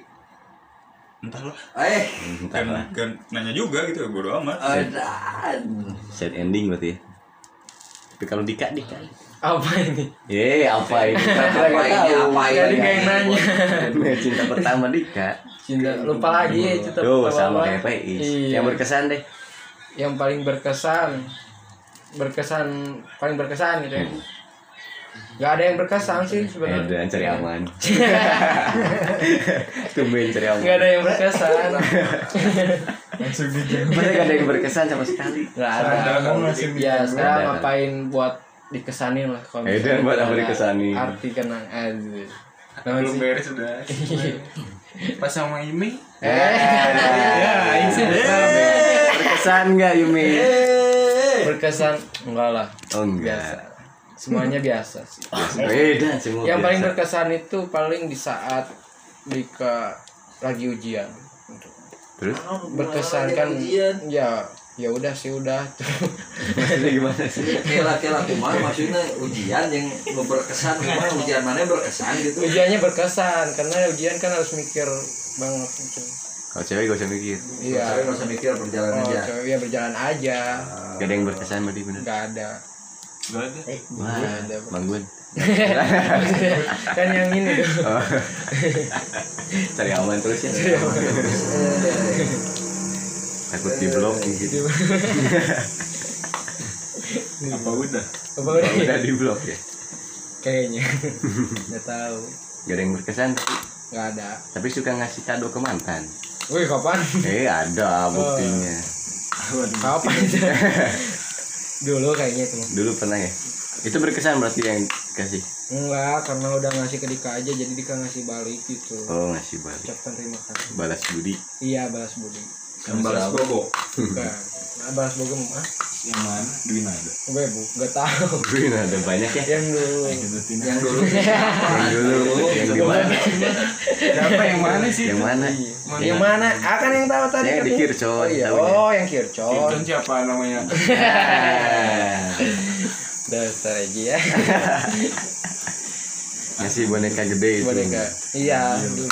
Entahlah. Eh. Kan, Entahlah. kan nanya juga gitu, bodo amat. Adan Set ending berarti ya. Tapi kalau Dika, Dika. Apa ini? Eh, apa ini? Apa ini, apa ini? Jadi kayak nanya. Cinta pertama Dika. Cinta lupa lagi ya cinta Tuh, pertama. sama kayak PIS. Iya. Yang berkesan deh. yang paling berkesan berkesan paling berkesan gitu ya Gak ada yang berkesan sih Eh, sebenarnya udah cari aman. Tumben cari aman. Gak ada yang berkesan Masa gak ada yang berkesan sama sekali? Gak ada Ya sekarang ada. ngapain buat dikesanin lah kalau Eh, misalnya dan buat apa ada dikesanin? Arti kenang aja Nah, belum sih? beres udah pas sama Imi Eh, Ya, ini sih berkesan nggak Yumi? berkesan enggak lah Oh enggak. biasa semuanya biasa sih Beda semua. yang paling biasa. berkesan itu paling di saat Dika lagi ujian Terus? berkesan kan ya ya udah sih udah Maksudnya gimana sih? Kela kela kumaha maksudnya ujian yang berkesan kumaha ujian mana yang berkesan gitu ujiannya berkesan karena ujian kan harus mikir banget gitu. Kalau cewek gak usah mikir. iya Tapi nggak usah mikir berjalan oh, aja cewek ya berjalan aja Gak ada yang berkesan berarti bener. nggak ada gak ada Wah, ada. Bang Gun. kan yang ini tuh Oh. Cari aman terus ya. Takut di blok gitu. apa udah Apa udah? udah di blok ya Kayaknya. Nggak tahu. gak ada yang berkesan tapi, Nggak ada. tapi suka ngasih kado ke mantan Wih, kapan? eh ada buktinya Kapan itu? Dulu kayaknya itu. mah. dulu pernah ya itu berkesan berarti yang kasih Enggak, karena udah ngasih ke Dika aja jadi Dika ngasih balik gitu. oh ngasih balik Ucapkan terima kasih. balas budi Iya, balas budi. yang balas bobo Bukan. Nah, balas bogem ah? Yang mana Dwi Nada Gue bu, nggak tahu. Wih, ada banyak ya Yang dulu. yang dulu yang dulu yang di mana siapa yang mana sih yang mana Yang mana? Ah kan yang tahu tadi. Yang di katanya. Kircon, Oh iya. Oh, yang Kircon. Kircon siapa namanya Dasar aja ya. ngasih boneka gede itu Boneka. Iya, dulu.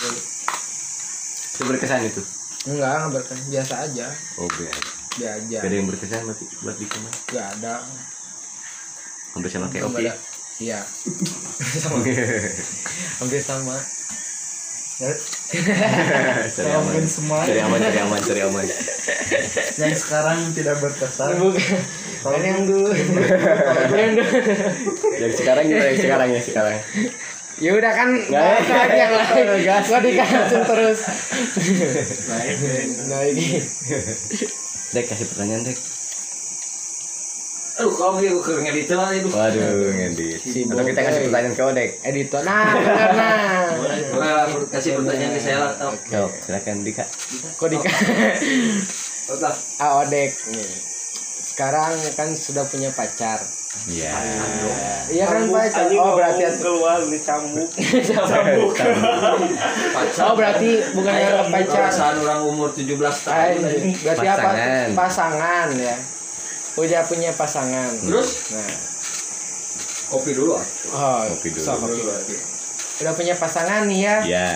itu berkesan itu Enggak, enggak berkesan. Biasa aja. oh biar Dia aja. gak ada yang berkesan berarti buat di kamar Enggak ada. hampir sama kayak ada. Iya. sama. Hampir sama. cari aman cari aman cari aman cari aman yang sekarang tidak berkesan Bukan. Kan yang dulu. yang dulu. yang sekarang gimana yang sekarang ya sekarang Ya udah kan bahas lagi yang lain. Gua dikasih terus. Naik. Dek kasih pertanyaan Dek Aduh, kalau gitu ke ngedit lah itu. waduh ngedit Si atau kita kasih pertanyaan ke Odek Editor. Nah, benar nah. Boleh kasih pertanyaan ke saya lah. Yo, silakan Dika Kok dikasih? Udah. Aodek nih. Sekarang kan sudah punya pacar. iya Iya kan pacar. Oh berarti keluar dicambuk. Cambuk. Pacar. Oh berarti bukan yang pacar. Perasaan orang umur 17 Ah, tahun. berarti apa? Pasangan. Pasangan ya. Udah punya pasangan. Terus Nah. kopi dulu ah. Oh, Kopi dulu. kopi dulu. Udah punya pasangan nih ya. iya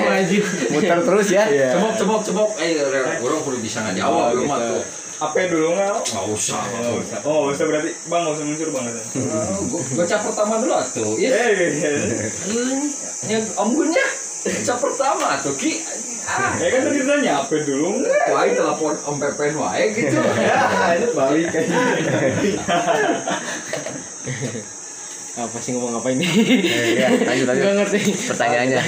Maju. muter terus ya Cebok, cebok, cebok. Eh, orang perlu bisa ngajawab. Oh, Lu mah gitu. tuh. apa dulu nggak Nggak usah. oh nggak usah oh nggak usah berarti bang nggak usah muncul bang nggak cap pertama dulu atuh. Iya. eh iya. Ya, omgunnya. Cap pertama atuh Ki. Ah, ya kan tadi ditanya apa dulu wae telepon Om Pepen wae gitu. ya itu balik kan Apa sih ngomong apa ini? iya lanjut lanjut Gak ngerti. Pertanyaannya.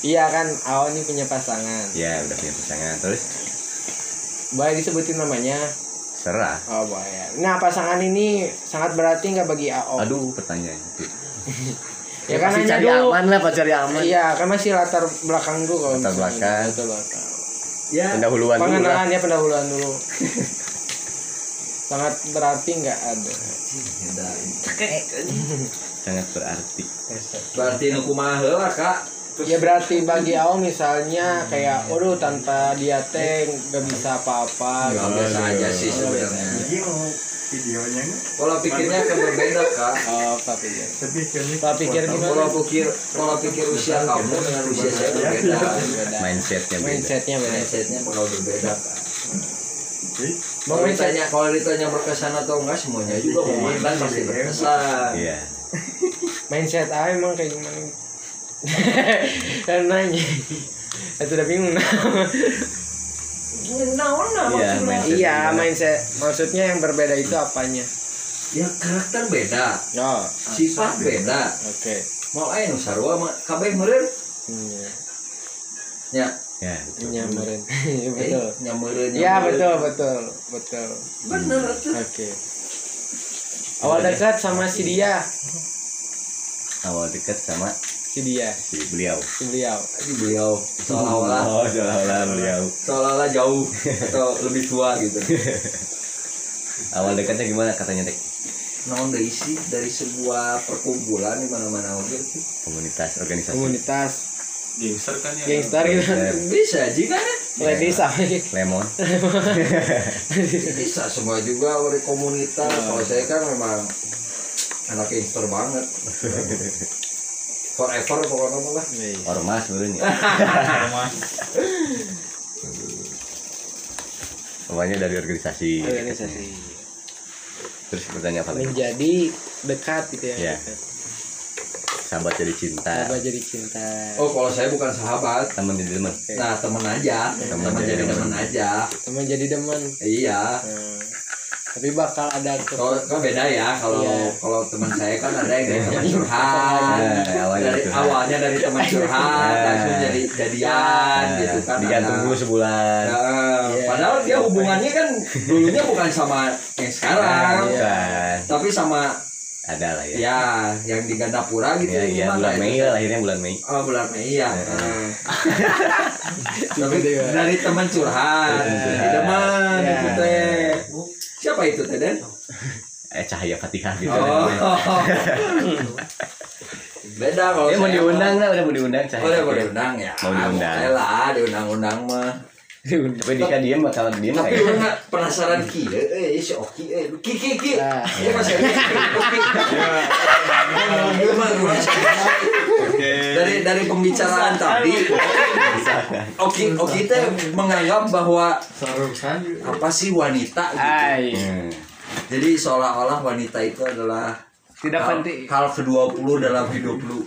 Iya kan, Ao ini punya pasangan. ya udah punya pasangan terus Boleh disebutin namanya? serah Oh boleh. Nah pasangan ini sangat berarti nggak bagi Ao? aduh pertanyaan ya kan hanya cari dulu. aman lah pak cari aman Iya, kan masih latar belakang dulu kalau Latar misalnya. belakang. Latar belakang. Ya. pendahuluan dulu Pengenalan ya pendahuluan dulu. sangat berarti nggak ada. sangat berarti Berarti nu kumaha heula, Kak. Ya berarti bagi Ao misalnya kayak, waduh tanpa dia teh nggak bisa apa-apa. Nggak biasa aja sih sebenarnya. Ini mau videonya? Pola pikirnya kan berbeda, Kak. Oh, tapi ya. Pola pikir Pola gimana? pikir pola pikir usia kamu dengan usia saya berbeda. Beda. mindsetnya beda Mindsetnya beda. Mindsetnya bakal berbeda, Kak. Mau ditanya kalau ditanya berkesan atau enggak semuanya juga mau mantan pasti berkesan. iya Mindset A emang kayak gimana? kan nanya. Itu udah bingung. Nah Iya, maksudnya? mindset. iya, mindset. Maksudnya yang berbeda itu apanya? Ya karakter beda, Oh, sifat beda. oke. Mau ayo nu sarua mah kabeh meureun. Iya. Ya, ya Nyamarin. Iya, eh, betul. nyameureun. Iya, nyameureun. betul, betul. Betul. Bener tuh. Oke. Awal dekat sama si dia, awal dekat sama si dia, si beliau si beliau. Tadi beliau seolah-olah oh seolah-olah beliau seolah-olah jauh atau lebih tua gitu. awal dekatnya gimana katanya dek Naon deui sih dari sebuah perkumpulan di mana-mana oke komunitas organisasi Komunitas gangster kan ya gangster gitu. Bisa aja kan ya? Ladies sama lemon Bisa semua juga dari komunitas. Kalau saya kan memang anak gangster banget. Forever pokoknya mah lah. ormas dulunya pokoknya dari organisasi organisasi. terus bertanya apa lagi Menjadi dekat gitu ya. Iya. dekat. Sahabat jadi cinta Sahabat jadi cinta. Oh kalau saya bukan sahabat. teman jadi teman Nah temen aja. Temen Temen jadi jadi temen. temen aja. Teman jadi demen. Iya. Hmm. Tapi bakal ada Kalau kan beda ya kalau Iya. kalau teman saya kan ada yang dari teman curhat. Nah, awalnya dari curhat. awalnya dari teman curhat Nah. langsung jadi jadian gitu kan. digantung dulu sebulan Nah, Padahal dia hubungannya kan dulunya bukan sama yang sekarang, bukan tapi sama ada lah ya ya yang di Gandapura gitu. ya, ya bulan? Mei lah akhirnya bulan Mei Oh bulan Mei ya. Nah. Tapi dari teman curhat, teman Ya. itu teh. Siapa itu teh Den? eh cahaya fatihah gitu Oh. Beda kalau Eh mau diundang lah, udah mau diundang Oh, udah mau diundang ya. Mau diundang. Lah diundang-undang mah. Tapi Dika diem bakal diem Tapi kayak orang nggak penasaran ki, eh si Oki, eh ki ki ki. Dia masih ada Oki. Dia mah dulu. Oke. Dari dari pembicaraan tadi, Oki Oki teh menganggap bahwa apa sih wanita gitu. Jadi seolah-olah wanita itu adalah Tidak hal, penting. hal ke-20 dalam hidup lu.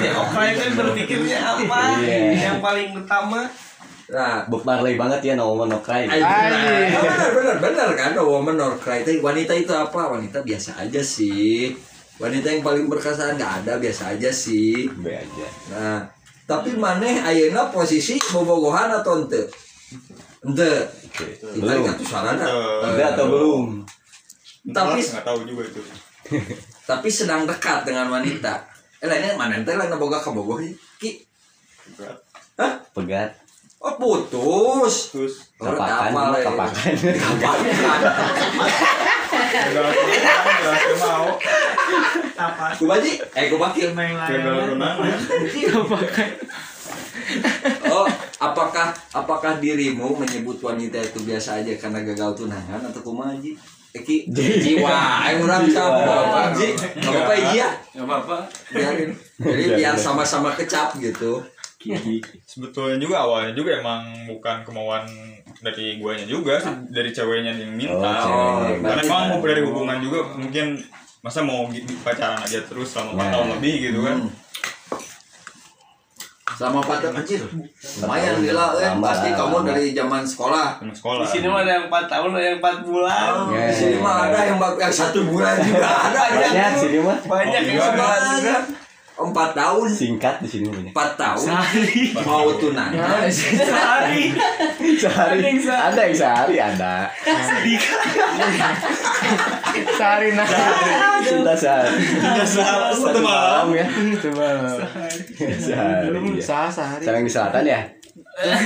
Ya, itu berpikirnya apa? Iya. Yang paling utama Nah, Bob Marley banget ya no woman no cry Ay, Ay. benar, benar, benar kan, no woman or cry. Tapi Wanita itu apa? Wanita biasa aja sih. Wanita yang paling berkesan nggak ada biasa aja sih. Be aja Nah, tapi maneh ayeuna posisi bobogohan atau ente? Ente. Kita belum ingat sarana. udah atau belum Tapi nggak tahu juga itu. tapi sedang dekat dengan wanita. Eh lainnya mana ente lain boga ka bogoh ya? Ki. Hah? pegat Oh putus. Kapakan Kapakan. gagal gagal mau. apa? Kubaji, eh layangan. renang. Oh, apakah apakah dirimu menyebut wanita itu biasa aja karena gagal tunangan atau kumaha Ji? Eki jiwa, ayo orang cap apa Ji? Enggak apa-apa iya. Gak apa-apa. Biarin. Jadi biar sama-sama kecap gitu. Sebetulnya juga awalnya juga emang bukan kemauan dari guanya juga sih, dari ceweknya yang minta. Oh. Karena emang mau dari hubungan juga mungkin masa mau pacaran aja terus selama 4 Nah. tahun lebih gitu kan. Hmm. Sama Pak anjir. Lumayan gila. Lama. Pasti kamu dari zaman sekolah. Teman sekolah. Di sini mah ada yang 4 tahun, ada yang 4 bulan. Oh, di sini mah ada yang yang satu bulan juga ada ya. banyak sini mah Banyak yang sebulan juga. Empat tahun, singkat di sini empat tahun Sehari. mau tunangan. Sehari. sehari ada yang sehari ada Sehari nah. cinta sehari Satu malam. ya Coba. sehari ya. Sah sehari. sekarang di selatan ya Eh,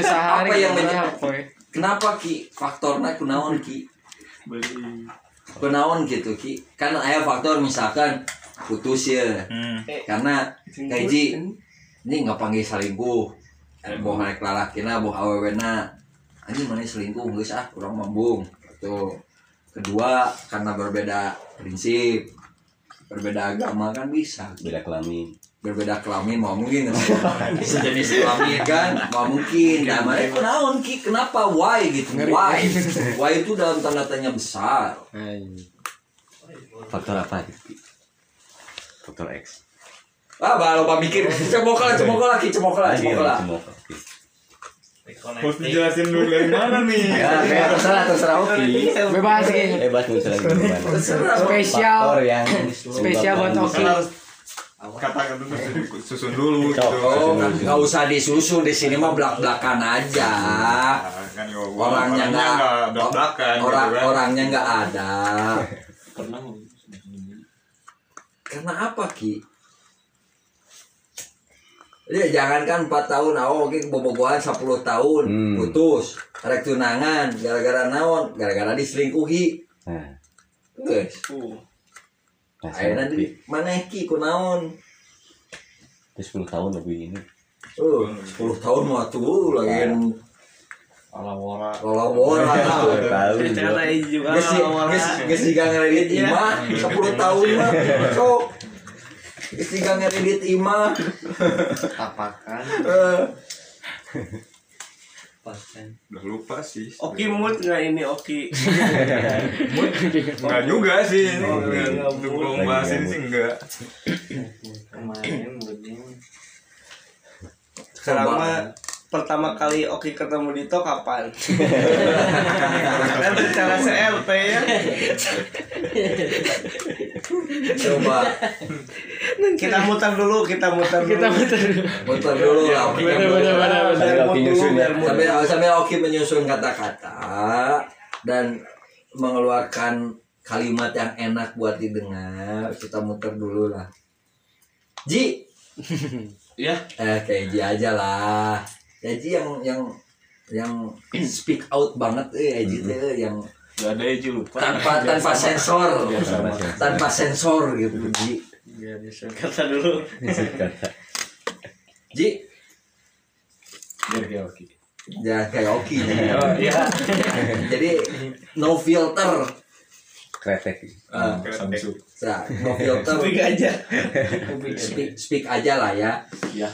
Sehari. Apa yang ya? Kenapa Ki? Faktornya kunaon Ki? Kunaon gitu Ki? Kan aya faktor misalkan putus ya. Hmm. Karena gaji ini nggak panggil selingkuh. Boh naik lalakina, boh awewena. Anjing mana selingkuh? Geus ah kurang mambung. Gitu. Kedua karena berbeda prinsip. Berbeda agama kan bisa. beda kelamin. Berbeda kelamin mau mungkin. Sejenis kelamin. Kan? Mau mungkin. Nah mereka kunaon ki? Kenapa? Why? Gitu. Why? Why itu dalam tanda tanya besar. Faktor apa? gitu faktor X. Ah baru lupa mikir. Cemokala ki cemokala Lagi cemokala semua oke Harus dijelasin dulu dari mana nih. ya kayak terserah terserah oke Bebas Ki. bebas misalnya gimana terserah. Spesial. faktor yang Spesial buat Oki. Kan harus katakan dulu susun dulu gitu. oh nggak usah disusun di sini mah belak belakan aja. Kan gua orangnya nggak belak-belakan gitu orang kan. orangnya nggak ada karena apa ki? Ya jangankan 4 tahun awal oke bobogohan 10 tahun Hmm. putus rek tunangan gara-gara naon gara-gara diselingkuhi. Nah. Guys nah ayeuna sama di mana ki kunaon itu 10 tahun lebih ini. Oh 10 tahun mah tuh lagi Wala-wala. Sepuluh tahun Cara juga. juga Geus si- wala-wala. geus ngeredit Iya. imah 10 tahun mah sok geus jiga ngeredit imah Tapakan. Eh, Udah lupa sih. Oki mood nggak ini Oki? Enggak juga sih ini. Oh, enggak, enggak, Untuk mood. ini sih enggak. Kemarin moodnya. Mah pertama kali Oki ketemu Dito kapan? kan bicara CLP ya. coba Kita muter dulu, kita muter dulu. Kita muter dulu. muter dulu lah Oki. Sambil Oki nyusun ya. sambil sambil Oki menyusun kata-kata dan mengeluarkan kalimat yang enak buat didengar kita muter dulu lah Ji Ya. eh kayak Ji aja lah ya Ji yang yang yang speak out banget eh Ji teh yang Gak ada aja lupa. tanpa tanpa sensor tanpa sensor gitu Ji Kata dulu. Ji Biar kayak oke. ya kayak. Oh iya. jadi no filter Kretek. Ah, Samsung. Nah, no filter Speak aja. speak, speak aja lah ya Ya.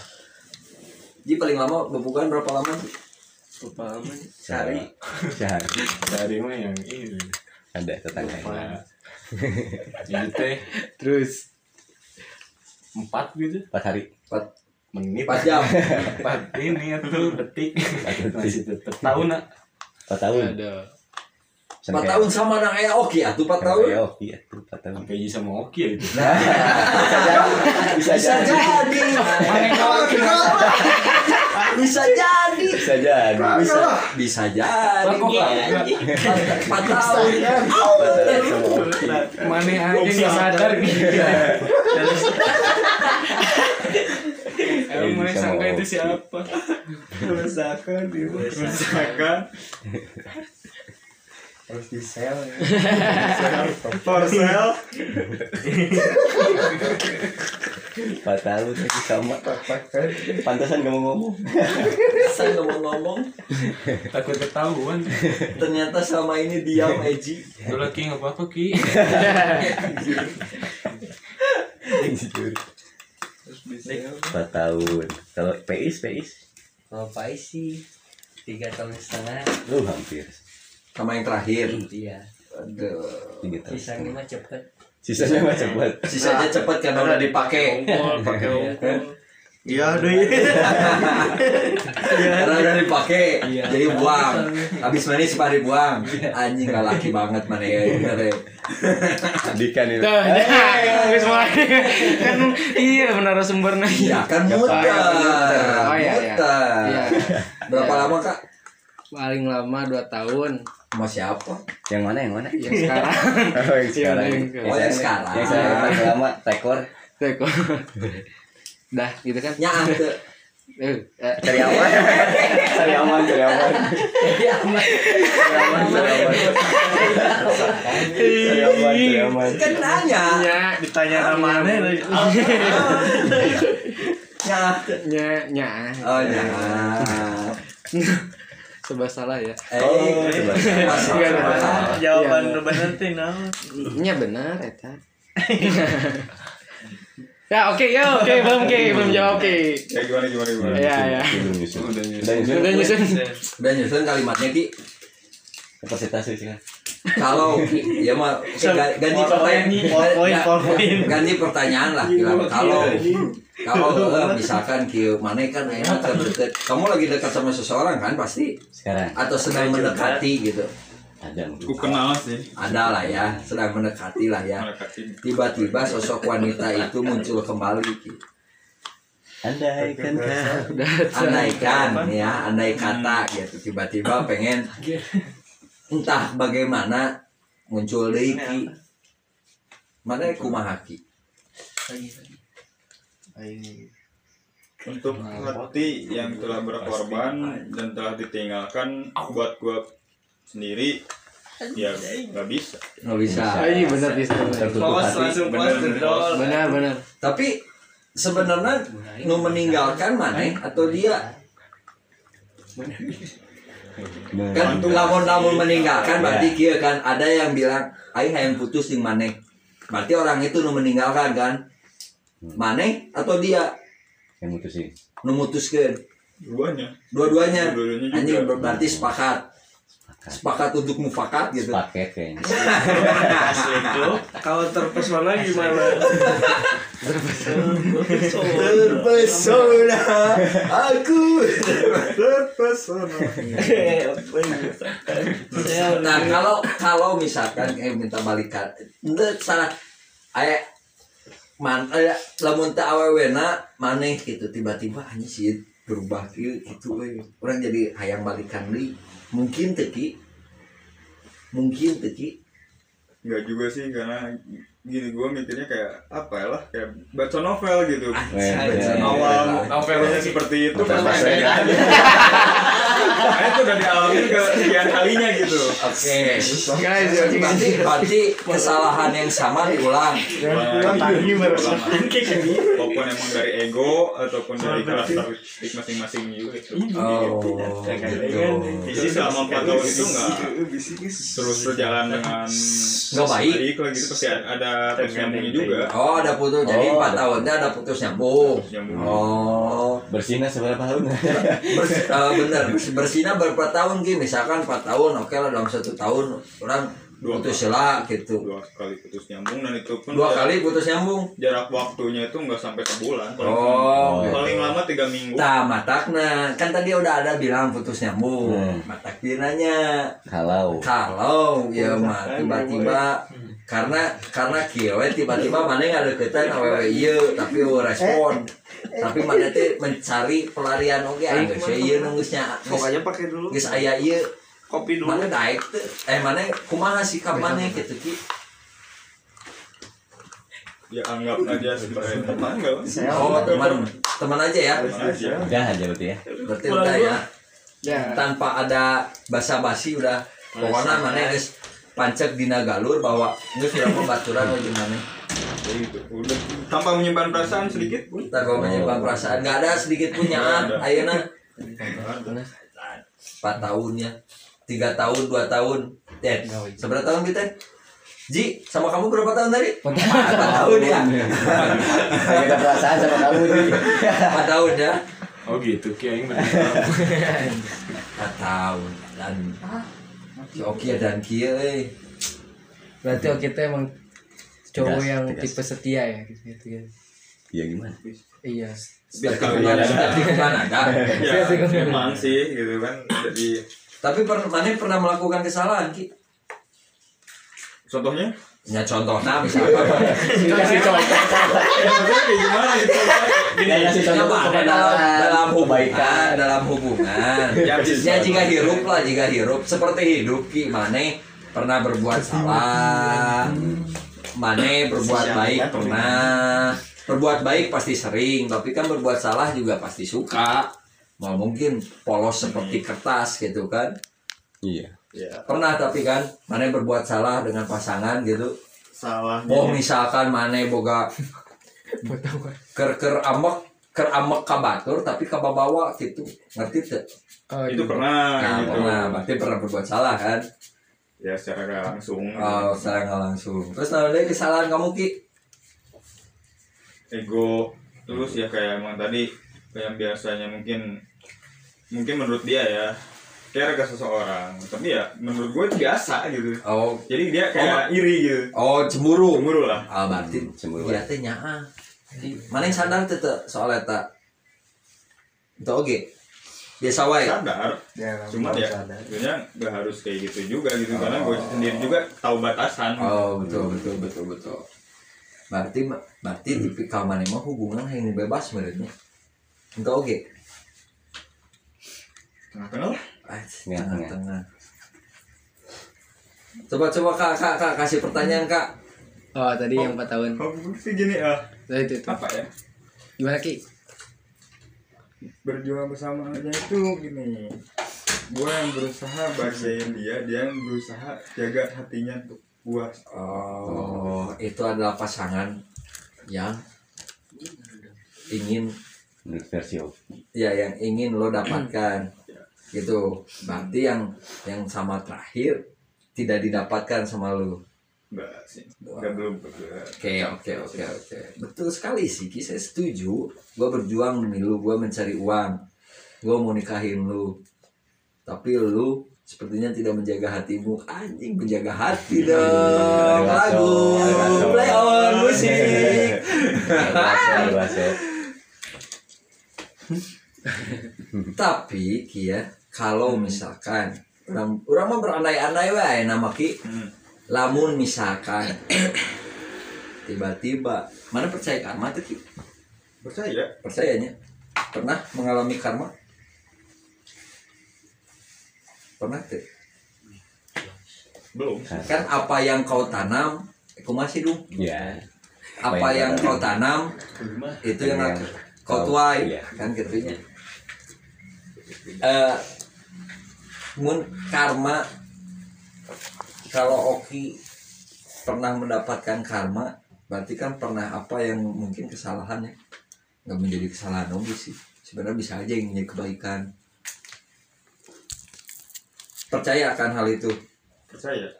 Ji paling lama bebukan berapa lama sih? Berapa lama? Sehari. Sehari. Dari mah yang ini. Ada tetangga. Ini teh Terus empat gitu. Empat hari. Empat, Menit. empat jam Empat ini atau detik. detik. Masih tetap tahu nak. Empat tahun. ada Empat tahun sama anak kayak Oki atuh empat tahun? Ya, tuh, empat tahun. Sampai Ji sama Oki ya itu. Bisa jadi. Bisa jadi. Bisa jadi. Bisa Bisa. Jadi. Empat tahun. Empat tahun. sama Oki. mana aja nggak sadar Emang mana Sama sangka itu Oki. siapa? Meresahkan dia. Harus di sel. for sale Empat tahun lagi sama. Pantasan gak mau ngomong. Saya ngomong-ngomong Takut ketahuan. Ternyata selama ini diam Eji Lu lagi nggak apa-apa ki. Empat tahun. Kalau PIS, PIS. Kalau Pais sih tiga tahun setengah. Lu hampir. Sama yang terakhir Iya. Aduh. Sisanya mah cepet. Sisanya mah cepat. Sisanya cepet karena udah dipakai pakai. Iya, deh. Karena udah dipakai Jadi buang Habis manis pak dibuang Anjing gak laki banget mana ya ya. Dikan ini. Tuh, ya, wis mulai. kan iya benar sumbernya. Ya kan muter Oh, iya, iya. Muter Iya. Berapa lama kak? Paling lama 2 tahun. Sama siapa? Yang mana yang mana? Yang sekarang. Oh, yang sekarang. Yang sekarang. Oh yang sekarang Yang saya paling lama tekor. Teko. Dah gitu kan. Ya Eh, eh, Cari aman. Cari aman, cari aman. Cari aman, cari aman. Cari aman. Kan nanya nya Ditanya nama aneh lagi. Ya nya nya. Oh ya Sebab salah ya. Eh Oh, coba. Iya, benar. Jawaban Iya. lu bener teh naon? Nya benar eta. ya oke ya oke belum oke belum jawab oke. ya gimana gimana gimana Iya ya. Nyusun. Udah nyusun. Udah nyusun. Udah nyusun kalimatnya Ki Kapasitas sih kan. Kalau ya mah ga- ganti pertanyaan ganti pertanyaan lah kira kalau kalau eh, misalkan kieu mana kan enak deket. Kamu lagi dekat sama seseorang kan pasti? Sekarang. Atau sedang mendekati gitu. Ada aku kenal sih. Ada lah ya sedang mendekati lah ya. Tiba-tiba sosok wanita itu muncul kembali Ki. Andai kan kau andaikan ya andai kata gitu. Tiba-tiba pengen entah bagaimana muncul deui Ki. Mana kumaha Ki? Untuk hati yang telah berkorban dan telah ditinggalkan buat gua sendiri ya nggak bisa. Nggak bisa. Iya benar bisa. langsung door. Benar benar. tapi sebenarnya nu meninggalkan mana atau dia? Nah, kan lamun lamun meninggalkan berarti kia kan ada yang bilang aing hayang putus jeung maneh. Berarti orang itu nu meninggalkan kan? Maneh atau dia? Yang mutusin. nu mutuskeun. Duanya dua-duanya. Anjing berarti sepakat sepakat untuk mufakat gitu. Paket kayaknya. Kalau terpesona gimana? terpesona. Aku nah kalau kalau misalkan kayak minta balikan itu salah. Ayah man aya lamun teu awewena maneh gitu tiba-tiba hanya sih berubah kieu gitu we orang jadi hayang balikan deui mungkin teu Ki mungkin teu Ki Enggak juga sih karena gini gue mikirnya kayak apa ya lah kayak baca novel gitu. Baca awal novel. novelnya seperti itu pas basah. Karena itu udah dialami ke sekian kalinya gitu. Oke, berarti, berarti kesalahan yang sama diulang. Walaupun emang dari ego ataupun dari karakteristik masing-masing juga itu. Oh, Jadi gitu. selama 4 tahun itu nggak terus berjalan dengan Nggak baik. lah gitu pasti ada putus nyambungnya juga. Oh, ada putus. Jadi Oh, empat ada. tahunnya ada putus nyambung. Nyambung. Oh, bersihnya seberapa tahun Bers- eh, bener. Bersihnya berapa tahun Ki? Misalkan 4 tahun, oke lah dalam satu tahun orang Dua putus lah gitu. Dua kali putus nyambung dan itu pun Dua jarak- kali putus nyambung. jarak waktunya itu nggak sampai sebulan. Paling, Oh, paling lama tiga minggu. Nah, matakna kan tadi udah ada bilang putus nyambung. Hmm. Matak dia nanya, kalau kalau ya mah tiba-tiba karena karena kieu we tiba-tiba mana nggak deketan awewe ieu tapi eueuh respon. Tapi mana teh mencari pelarian oge anu sih ieu nu geus nya geus- Pokoknya pakai dulu. geus aya ieu Kopi dulu. mana daek teh? Eh mana kumaha sikap mana gitu ki? Ya anggap aja sebagai teman nggak? oh teman teman aja ya. Udah aja berarti ya. Berarti udah ya. Ya. tanpa ada basa-basi udah. Pokoknya mana geus pancek dina galur bahwa geus urang mah baturan gitu. Udah. Tanpa menyimpan perasaan sedikit pun. Kalau menyimpan perasaan. Nggak ada sedikit punya ada. ayeuna empat tahun ya. Tiga tahun dua tahun. Dad, seberapa tahun kita Ji sama kamu berapa tahun tadi? Empat tahun ya. Ada perasaan sama kamu nih empat tahun ya. Oh gitu, berarti. empat tahun. Dan Oki dan Kia eh. Berarti oke kita emang cowok Tegas, yang tegas. tipe setia ya gitu ya. Iya gimana Iya. Seperti ada kan ada Ya memang sih gitu kan. Jadi tapi per, mana pernah melakukan kesalahan Ki contohnya ya contohnya misalnya kasih contoh gimana gini kasih contoh ada dalam, dalam kebaikan. dalam hubungan. Ya, ya jika hirup lah jika hirup. Seperti hidup ki mana pernah berbuat salah. mana berbuat baik pernah. Berbuat baik pasti sering tapi kan berbuat salah juga pasti suka. Mau mungkin polos seperti kertas gitu kan? Iya. Pernah tapi kan mana berbuat salah dengan pasangan gitu. Salahnya. Oh misalkan mana boga ker ker ambek ker ambek kabatur tapi kababawa gitu. Ngerti tuh Oh, itu pernah nah, gitu. pernah. Berarti pernah berbuat salah kan? Ya secara nggak langsung. Oh secara nggak langsung. Terus namanya kesalahan kamu ki? Ego. Terus ya kayak emang tadi kayak biasanya mungkin mungkin menurut dia ya care ke seseorang. Tapi ya menurut gue biasa gitu. Oh. Jadi dia kayak iri gitu. Oh cemburu. Cemburu lah. Ah berarti cemburu. dia teh nyaa mana yang sadar tuh soal eta. Itu oke biasa wae. Sadar Ya, cuma ya sebenarnya nggak harus kayak gitu juga gitu. Karena gue sendiri juga tahu batasan. Oh betul betul betul betul. Berarti berarti tipikal mana mah hubungan yang bebas menurutnya itu oke tengah-tengah lah. Ah, Tengah-tengah. Coba coba kak, kak, kak kasih pertanyaan kak. Oh, tadi yang 4 tahun. gue sih gini ah Nah, itu, itu. apa ya Gimana Ki? berjuang bersama aja itu gini gue yang berusaha bahagiain dia dia yang berusaha jaga hatinya untuk gue Oh, itu adalah pasangan yang ingin versi ya yang ingin lo dapatkan gitu. Berarti yang yang sama terakhir tidak didapatkan sama lo. Enggak sih. Enggak. Belum Oke oke oke oke. Betul sekali sih Ki. saya setuju. Gue berjuang demi lu gue mencari uang. Gue mau nikahin lu. Tapi lu sepertinya tidak menjaga hatimu. Anjing menjaga hati dong. lagu play on musik. Tapi kia kalau misalkan orang orang mah berandai-andai wae nama ki lamun misalkan tiba-tiba mana percaya karma tuh ki? Percaya? Percayanya. Pernah mengalami karma? Pernah tuh? Belum. Kan apa yang kau tanam aku masih dong Ya. apa yang kau tanam itu yang Yang kau kau- tuai. iya. kan gitunya eh mun karma kalau Oki pernah mendapatkan karma berarti kan pernah apa yang mungkin kesalahannya nggak menjadi kesalahan Oki sih. Sebenarnya bisa aja yang menjadi kebaikan. Percaya akan hal itu? Percaya.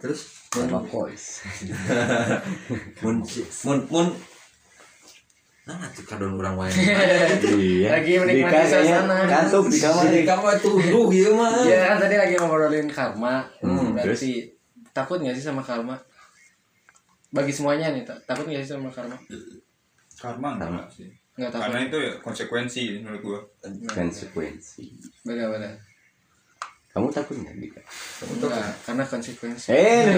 Terus? Sama voice. mun mun mun nah tuh kadon orang wae Iya. Lagi menikmati suasana. Kantuk di kamar. Jadi kamu tuduh gitu mah Iya kan tadi lagi ngobrolin karma. Hmm, Berarti takut nggak sih sama karma? Bagi semuanya nih, ta- takut nggak sih sama karma? karma enggak sih Nggak takut. karena itu ya konsekuensi menurut gua Konsekuensi. Bagaimana? Kamu takut nggak Dika? Enggak, karena konsekuensi. Eh,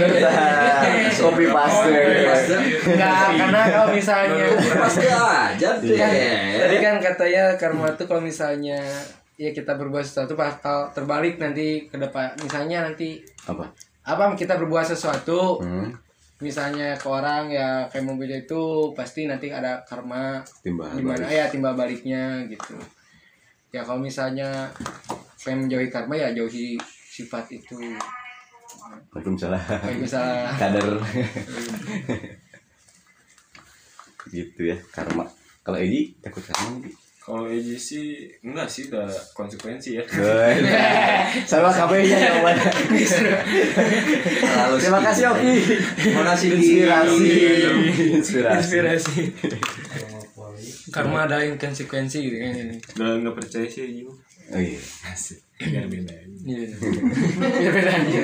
kopi paste. Enggak, karena kalau misalnya pasti aja deh tadi kan katanya karma itu kalau misalnya ya kita berbuat sesuatu bakal terbalik nanti ke depan. Misalnya nanti Apa? apa kita berbuat sesuatu Hmm. misalnya ke orang ya kayak mobil itu pasti nanti ada karma Timbal gimana balik. ya timbal baliknya gitu ya kalau misalnya pengen menjauhi karma ya jauhi sifat itu Waalaikumsalam. misalnya Kader. gitu ya karma. Kalau Edi takut karma Edi? Kalau Eji sih enggak sih udah konsekuensi ya. Sama kabehnya jawaban. Lalu Terima kasih Oki. Mana sih Inspirasi. Inspirasi. inspirasi karma ada konsekuensi gitu kan ini Udah nggak percaya sih Eji. Oh iya. Asik. Biar beda. Iya. Biar beda aja.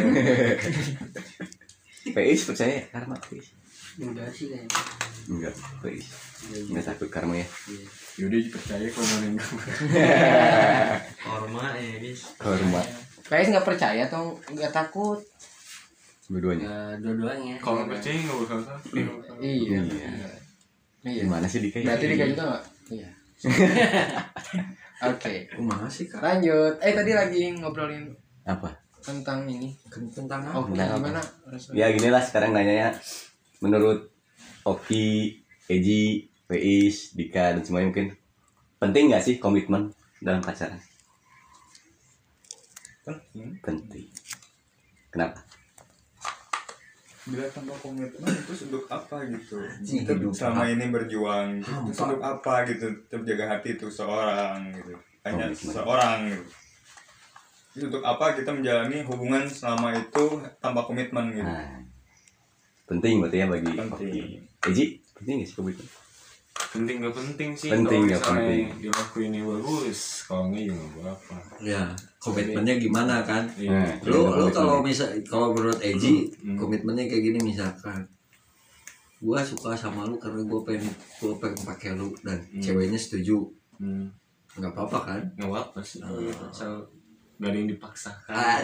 PIS percaya karma PIS? Udah sih kayaknya. Enggak, PIS. Enggak takut karma ya. Yaudah percaya kalau mana enggak. Korma ya guys. Karma. Kayaknya nggak percaya atau nggak takut Dua-duanya. Ya dua-duanya. Kalau percaya nggak bakal takut. iya Iya. iya Gimana sih Dika? berarti dia juga nggak iya oke Kumaha sih kak lanjut eh tadi lagi ngobrolin Apa? tentang ini tentang oh apa Tentang apa? gimana rasanya? Ya gini lah sekarang nanyanya menurut Oki, Eji, PIS, Dika dan semuanya mungkin penting nggak sih komitmen dalam pacaran? penting Penting. Kenapa? Bila tanpa komitmen terus untuk apa gitu kita hidup selama ini berjuang terus Hampa. untuk apa gitu tetap jaga hati itu seorang gitu hanya Komitmen. seorang gitu Terus untuk apa kita menjalani hubungan selama itu tanpa komitmen gitu Nah, penting berarti ya bagi Penting. Eji, penting nggak sih komitmen? Penting nggak penting sih. Penting misalnya penting. Dilakuinnya bagus. Kalau nggak ya nggak apa-apa. ya komitmennya gimana kan Iya. Nah, lu lu kalau misal kalau menurut Eji Hmm. komitmennya kayak gini misalkan gua suka sama lu karena gua pengen gua pengen pakai lu dan Hmm. ceweknya setuju Hmm. nggak apa-apa kan Nggak apa-apa sih. Asal nggak ada yang dipaksakan. Ah,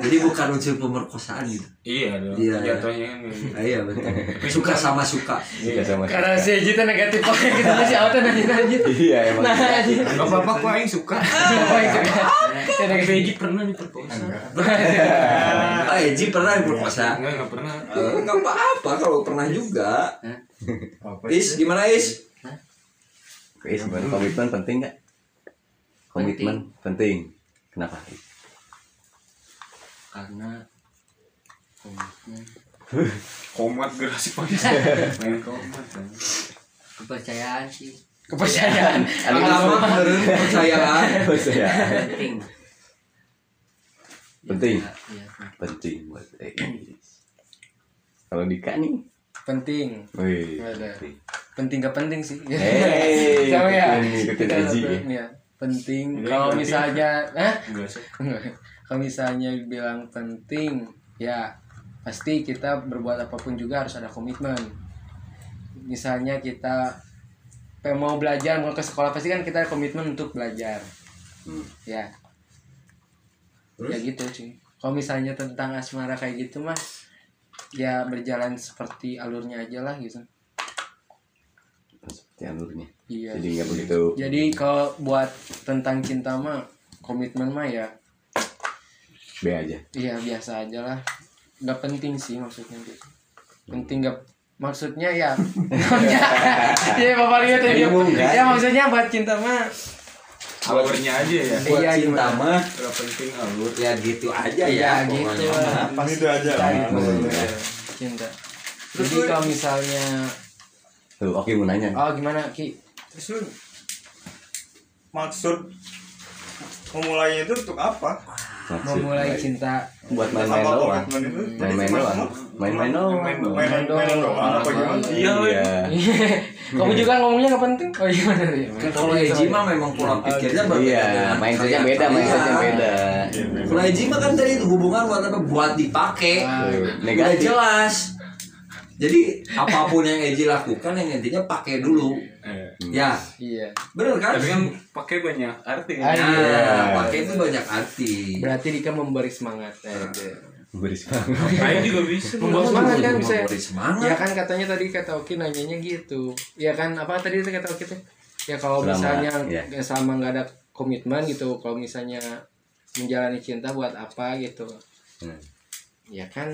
jadi bukan unsur pemerkosaan gitu Iya dong. Iya, iya. Jatuhnya kan gitu. Ah, iya betul suka sama suka Iya sama. karena si Eji tuh negatif banget gitu masih auto nanya nanya Iya emang. nah Eji Nggak apa-apa kok Aing suka. apa itu ya negatif Eji pernah diperkosa. ah Eji pernah diperkosa Enggak, nggak pernah. Eh, nggak apa-apa kalau pernah juga Is gimana Is gimana? Komitmen penting nggak? Komitmen penting. Kenapa? Karena komitmen Komat gerasi panis. Main komat. kan. kepercayaan sih kepercayaan agama menurut kepercayaan Saya penting. Penting. Ya, ya, penting buat PIS. Kalau Dika nih, penting wih, Ada. penting. penting gak penting sih Hey, sama ya ikutin- Eji, satu, ya. Penting. Kalau misalnya eh? Kalau misalnya bilang penting ya pasti kita berbuat apa pun juga harus ada komitmen. Misalnya kita mau belajar mau ke sekolah pasti kan kita ada komitmen untuk belajar. Ya. Ya gitu sih. Kalau misalnya tentang asmara kayak gitu mah ya berjalan seperti alurnya aja lah gitu seperti alurnya iya jadi nggak begitu jadi kalau buat tentang cinta mah komitmen mah ya B aja. Iya biasa aja lah. Nggak penting sih maksudnya gitu. Penting nggak maksudnya ya ya bapak lihat ya ya maksudnya buat cinta mah Alurnya aja ya. buat Iya, cinta mah Gak penting alur. ya gitu aja ya ya, gitu lah. pas Itu aja lah. cari Hmm, ya. cinta. Jadi kalau misalnya tuh oke mau nanya. Oh gimana ki? Terus lu maksud memulainya itu untuk apa? Maksud- memulai cinta. Buat main-main doang. main-main doang. main-main doang. Main main main doang. Apa gimana? Iya, iya. Kamu juga ngomongnya nggak penting. Oh gimana ya kalau Eji mah memang pola pikirnya berbeda iya mindsetnya beda mindsetnya beda. Kalau Eji mah kan tadi itu hubungan buat apa? Buat dipakai. Ah, Tuh, udah negatif jelas jadi apa pun yang Eji lakukan yang intinya pakai dulu. Eh, ya. Iya. Bener kan? Tapi kan pakai banyak arti Ah, kan. iya. Nah, pakai itu banyak arti. Berarti Dika memberi semangat eh, deh. beri semangat. Lain juga bisa. membawa semangat kan bisa. Memberi semangat. Ya kan katanya tadi kata Oki nanyanya gitu. Ya kan apa tadi itu kata Oki tuh? Ya kalau Selama- misalnya ya. nggak selama nggak ada komitmen gitu kalau misalnya menjalani cinta buat apa gitu. Hmm. ya kan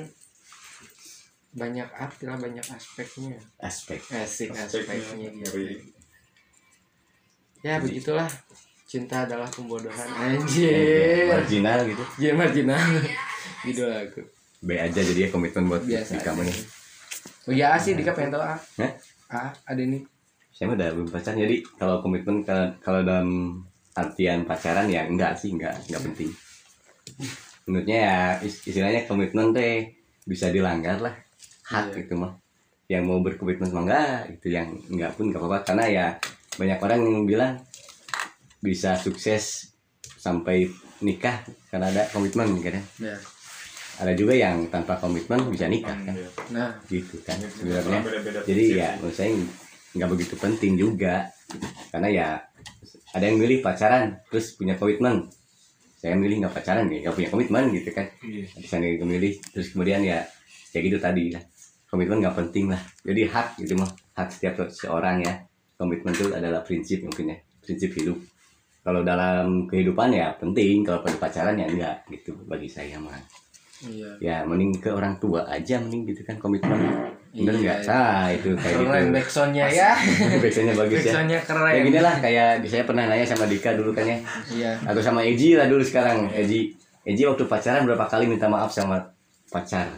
banyak arti lah banyak aspeknya. Aspek. Asik aspeknya gitu. Ngeri. ya begitulah. Cinta adalah pembodohan. Anjir. marginal gitu. Iya marginal. Gitu aku B aja jadi ya komitmen buat biasa di kamu nih. Oh ya sih Dika pengen tahu ah Hah? ah ada nih saya mah udah belum pacaran jadi kalau komitmen kalau kalau dalam artian pacaran ya enggak sih enggak enggak penting. Menurutnya ya is- istilahnya komitmen teh bisa dilanggar lah hak Iya. gitu mah. Yang mau berkomitmen mah enggak itu yang enggak pun enggak apa-apa. Karena ya banyak orang yang bilang bisa sukses sampai nikah karena ada komitmen gitu kan. Ya ada juga yang tanpa komitmen bisa nikah kan. Nah. Gitu kan sebenarnya. Beda-beda jadi prinsip. ya menurut saya nggak begitu penting juga. Karena ya ada yang milih pacaran terus punya komitmen. Saya milih nggak pacaran ya nggak punya komitmen gitu kan. Iya. bisa nggak milih terus kemudian ya kayak gitu tadi lah komitmen nggak penting lah. Jadi hak gitu mah hak setiap seorang ya. Komitmen itu adalah prinsip mungkin ya. Prinsip hidup. Kalau dalam kehidupan ya penting kalau pada pacaran ya enggak gitu bagi saya mah. Iya. Ya mending ke orang tua aja mending gitu kan komitmen. Bener Iya, nggak? iya. sah itu kayak gitu. keren backsoundnya ya. biasanya bagus ya. Backsoundnya keren. Ya gini lah kayak saya pernah nanya sama Dika dulu kan ya. Iya. Atau sama Eji lah dulu sekarang. Eji Eji waktu pacaran berapa kali minta maaf sama pacar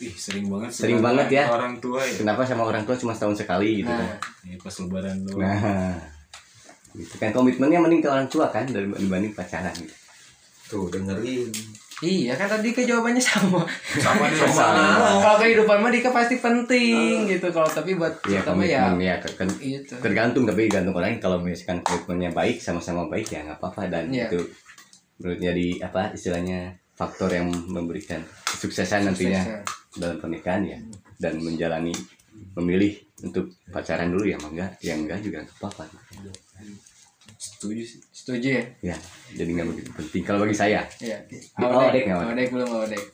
Ih, sering banget. Sering sama banget ya. Orang tua ya. kenapa sama orang tua cuma setahun sekali gitu Nah. kan Ya, pas lebaran doang. nah gitu kan komitmennya mending ke orang tua kan dari- dibanding pacaran gitu. tuh dengerin iya kan tadi ke jawabannya sama Sama nih Sama. kalau kehidupan mah Dika pasti penting gitu kalau tapi buat ya kita mah ya komitmen ya ke- kan itu tergantung tapi tergantung orang kalau misalkan komitmennya baik sama-sama baik ya nggak apa-apa dan Iya. itu menurut jadi apa istilahnya faktor yang memberikan kesuksesan nantinya dalam pernikahan ya. Dan menjalani memilih untuk pacaran dulu ya enggak yang enggak juga nggak apa-apa. Setuju sih. setuju ya? Ya jadi nggak begitu penting. Kalau bagi saya. Iya Oh, Dek, nggak, Awdek belum Awdek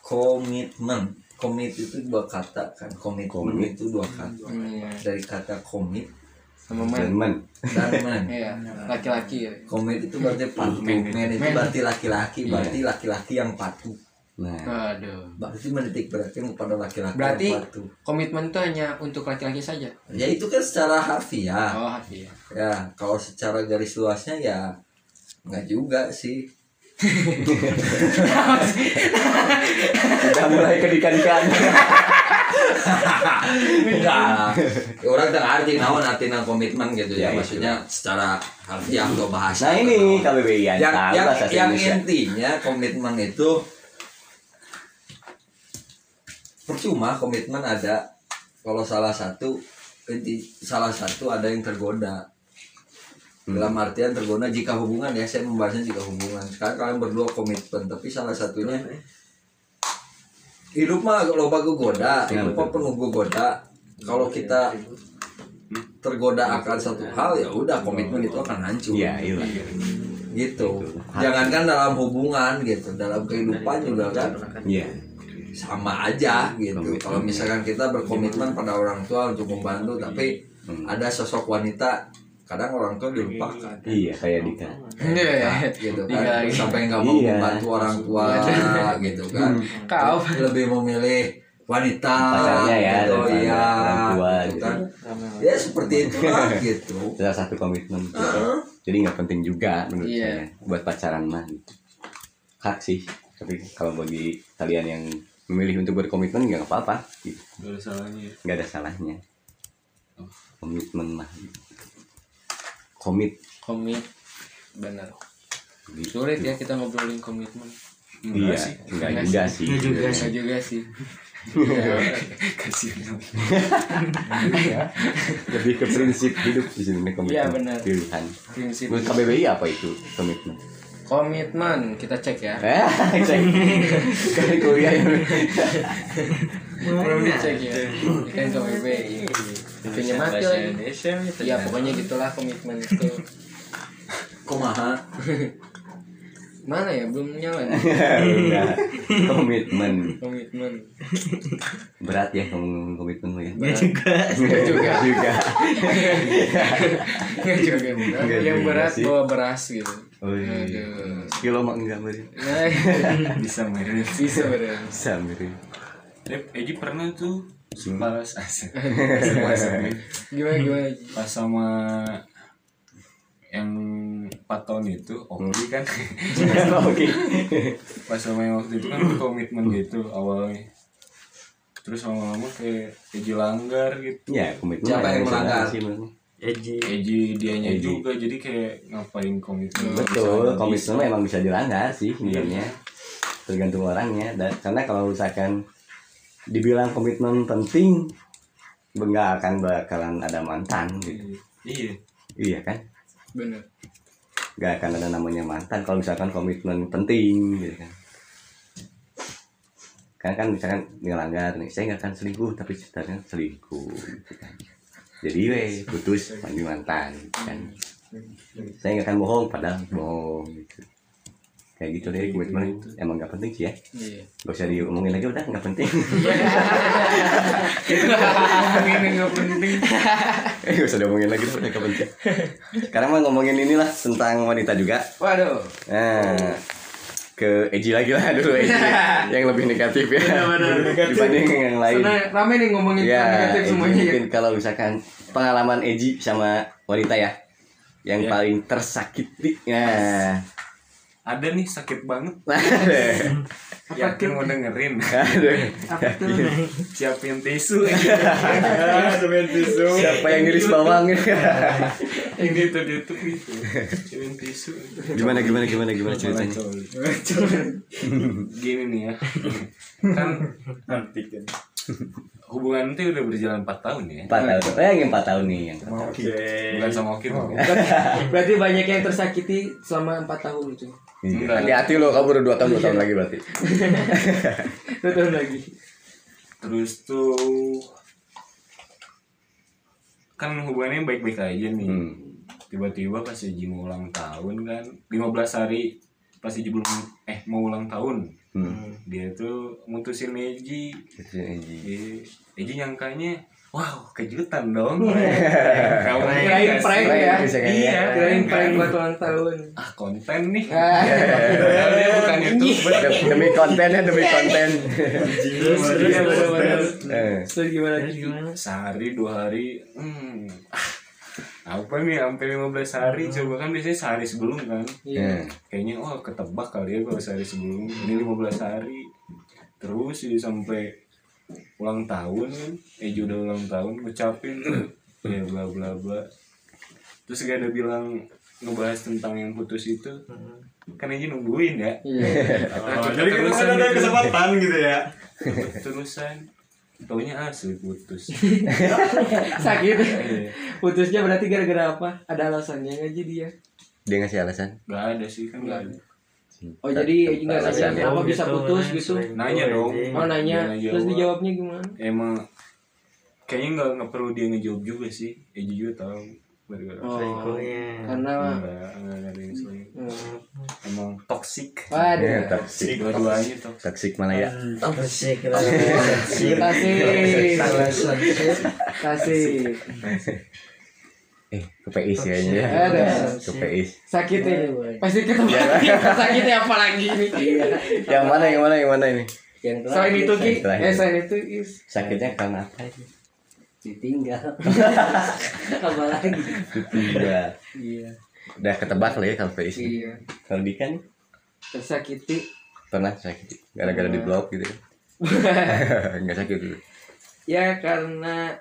komitmen. Komit itu dua kata kan. Komitmen Komit. itu dua kata. Iya. dari kata komit sama men. Dan men iya laki-laki. Ya. komit itu berarti patuh. Men itu berarti laki-laki Iya. berarti laki-laki yang patuh nah aduh. berarti menitik beratkan kepada laki-laki Berarti- komitmen itu hanya untuk laki-laki saja? Ya itu kan secara harfiah. Oh iya ya kalau secara garis luasnya ya nggak juga sih. Udah mulai kedikan-dikan enggak orang tak arti naon arti komitmen gitu ya, Ya, itu. maksudnya secara harfiah atau bahasa nah ini KBBI yang yang intinya komitmen itu percuma komitmen ada. Kalau salah satu di- salah satu ada yang tergoda. Dalam artian tergoda jika hubungan ya saya membahasnya jika hubungan. Sekarang kalian berdua komitmen tapi salah satunya hidup mah loba goda hidup mah penuh goda kalau kita tergoda akan satu hal ya udah komitmen itu akan hancur. Iya, iya. gitu. Jangankan dalam hubungan gitu dalam kehidupan juga kan. Iya. Sama aja gitu kalau misalkan kita berkomitmen pada orang tua untuk membantu tapi ada sosok wanita kadang orang tua dilupakan Iya, kayak Dika. Iya, gitu Dika kan lagi. sampai nggak mau Iya. membantu orang tua gitu kan Kau. lebih memilih wanita Pacarnya ya, gitu iya orang tua gitu gitu. kan ya seperti itulah gitu Salah satu komitmen. Jadi nggak penting juga menurut Iya. saya buat pacaran mah. gitu. Hak sih. Tapi kalau bagi kalian yang memilih untuk berkomitmen nggak apa-apa. Gitu. Gak ada salahnya. Nggak ada salahnya. Komitmen mah. Komit. komit benar Gitu. sulit ya kita ngobrolin komitmen Iya, enggak juga sih. Enggak juga sih Iya. Lebih ke prinsip hidup di sini komitmen. Iya, benar. Pilihan. prinsip Menurut KBBI apa itu komitmen? Komitmen. Kita cek ya. Eh, cek. Kali kuliah. Ya. belum dicek ya. Ini kan KBBI punya mati lagi ya pokoknya gitulah komitmen itu. Kumaha mana ya belum nyala nih Udah. komitmen komitmen berat ya ngomong komitmen lo ya. Berat. Nggak juga juga. Nggak juga berat. Nggak yang juga berat sih. bawa beras gitu Oh iya. Aduh. Kilo mah enggak beri. nah, Bisa mirip. bisa berat Bisa mirip. Eh, Eji pernah tuh pas asik. gimana gimana pas sama yang 4 tahun itu Oki kan Oke. pas sama yang waktu itu kan komitmen gitu awalnya terus lama-lama kayak Eji langgar gitu Ya, komitmen. Siapa yang ada melanggar? Eji. Eji dianya Eji. juga jadi kayak ngapain komitmen Betul, Bisa, komitmen bisa. emang bisa dilanggar sih sebenarnya. Tergantung orangnya. Dan karena kalau misalkan dibilang komitmen penting, nggak akan bakalan ada mantan gitu. iya Iya kan? bener Nggak akan ada namanya mantan kalau misalkan komitmen penting gitu kan. Kan kan misalkan ngelanggar nih, saya nggak akan selingkuh tapi sebenarnya selingkuh gitu kan. Jadi weh putus panggil mantan gitu kan. Saya nggak akan bohong padahal bohong gitu. Kayak gitu deh komitmen emang nggak penting sih ya. iya Gak usah diomongin lagi udah nggak penting. ini nggak penting gak usah diomongin lagi udah nggak penting. Sekarang mah ngomongin inilah tentang wanita juga. waduh Nah, ke Eji lagi lah dulu Eji yang lebih negatif ya dibanding yang lain. Karena rame nih ngomongin Ya, negatif Eji semuanya ya. mungkin kalau misalkan pengalaman Eji sama wanita ya yang Ya. paling tersakiti. Ya. Ada nih sakit banget. Yakin mau dengerin. Aduh. siapin tisu. Siapa yang ngiris bawang? yang di YouTube YouTube gitu. Siapin tisu. Gimana gimana gimana gimana ceritanya? gini nih ya. Kan Nanti kan. Hubungan itu udah berjalan 4 tahun ya Empat tahun. Oh, yang empat tahun nih yang. Oke. bukan sama Oki Oh. berarti banyak yang tersakiti selama empat tahun itu Enggak. Hati-hati lo, kamu udah dua tahun dua tahun lagi berarti. dua tahun lagi terus tuh kan hubungannya baik-baik aja nih Hmm. tiba-tiba pas Eji mau ulang tahun kan 15 hari pas Eji belum eh mau ulang tahun Hmm. dia tuh mutusin Eji Itu Eji. Eh, Eji nyangkanya wow kejutan dong. Kamu kirain prank ya iya kirain kan? prank buat ulang tahun. Ah konten nih. Ah. Padahal dia bukan youtuber. Demi kontennya demi konten. Iya. Eh, Terus gimana gimana? sehari dua hari hmm, ah, apa nih sampai 15 hari coba kan biasanya sehari sebelum kan? Iya. Eh. kayaknya oh ketebak kali ya kalau sehari sebelum. Ini 15 hari. Terus sih sampai ulang tahun kan Eji udah ulang tahun ngucapin ya bla bla bla. Terus gak ada bilang ngebahas tentang yang putus itu. Kan Eji nungguin ya. Iya. Oh, jadi kita ada kesempatan gitu ya. terusan taunya asli putus. Sakit. Iya. putusnya berarti gara-gara apa? Ada alasannya nggak jadi ya? Dia ngasih alasan? Nggak ada sih kan nggak ada. Oh jadi nggak sadar Alasannya. kenapa bisa gitu, putus gitu? Nanya gue, dong. anjing. oh nanya. Dia terus dijawabnya gimana? Emang kayaknya nggak nggak perlu dia ngejawab juga sih. Eji juga tahu gara-gara oh Selingkuhnya. karena enggak enggak ada yang selain hmm. emang toxic. Waduh. Ya toxic. Dua-duanya toxic. toxic mana ya? Toxic kasih. Relationship. kasih. Eh ke PIS kayaknya ya. Ada. ke PIS sakit ini. Pasti ketemu sakitnya apa lagi nih yang mana yang mana yang mana ini? Yang selain itu ki. Eh selain itu is sakitnya karena apa ini ditinggal. Apa lagi? tidak iya. Udah ketebak lah ya kalau PIS iya. Kalau Dika nih? Tersakiti. Pernah sakit gara-gara di blok gitu ya? Nggak sakit dulu ya karena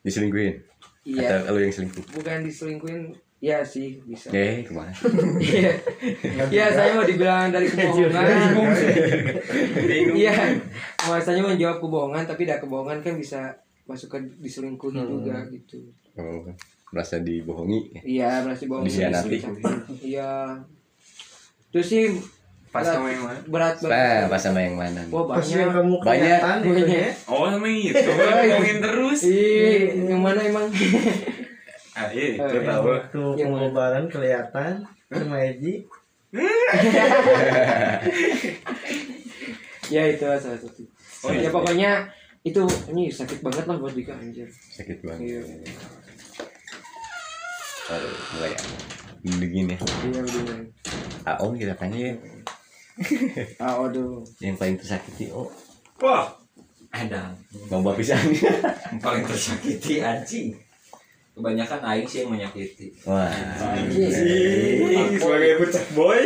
diselingkuhin? Iya. Atau lu yang selingkuh? Bukan diselingkuhin ya sih bisa. Eh ke mana Iya, Iya, saya mau dibilang dari kebohongan. Iya, masanya menjawab kebohongan, tapi dah kebohongan kan bisa masuk ke diselingkuhi juga gitu. oh, merasa dibohongi Iya, berarti bohong. Dikhianati. Iya. Terus sih pas berat- sama yang mana berat banget. pas sama yang mana? Wah, Pas yang banyak. kamu Banyak. kelihatan itu ya. oh sama yang itu kan ngomongin terus Ih, yang mana emang? ah iya itu Eh, tahu Waktu lebaran kelihatan sama Eji. ya itu salah satu. Oh, ya iya. pokoknya itu ini sakit banget lah buat Dika anjir. sakit banget Iya. Aduh, mulai ya begini Iya udah. Aom kita tanya ya Ah, aduh. yang paling tersakiti oh wah Ada mau bawa pisang yang paling tersakiti anjing. Kebanyakan aing sih yang menyakiti. wah sebagai bocah boy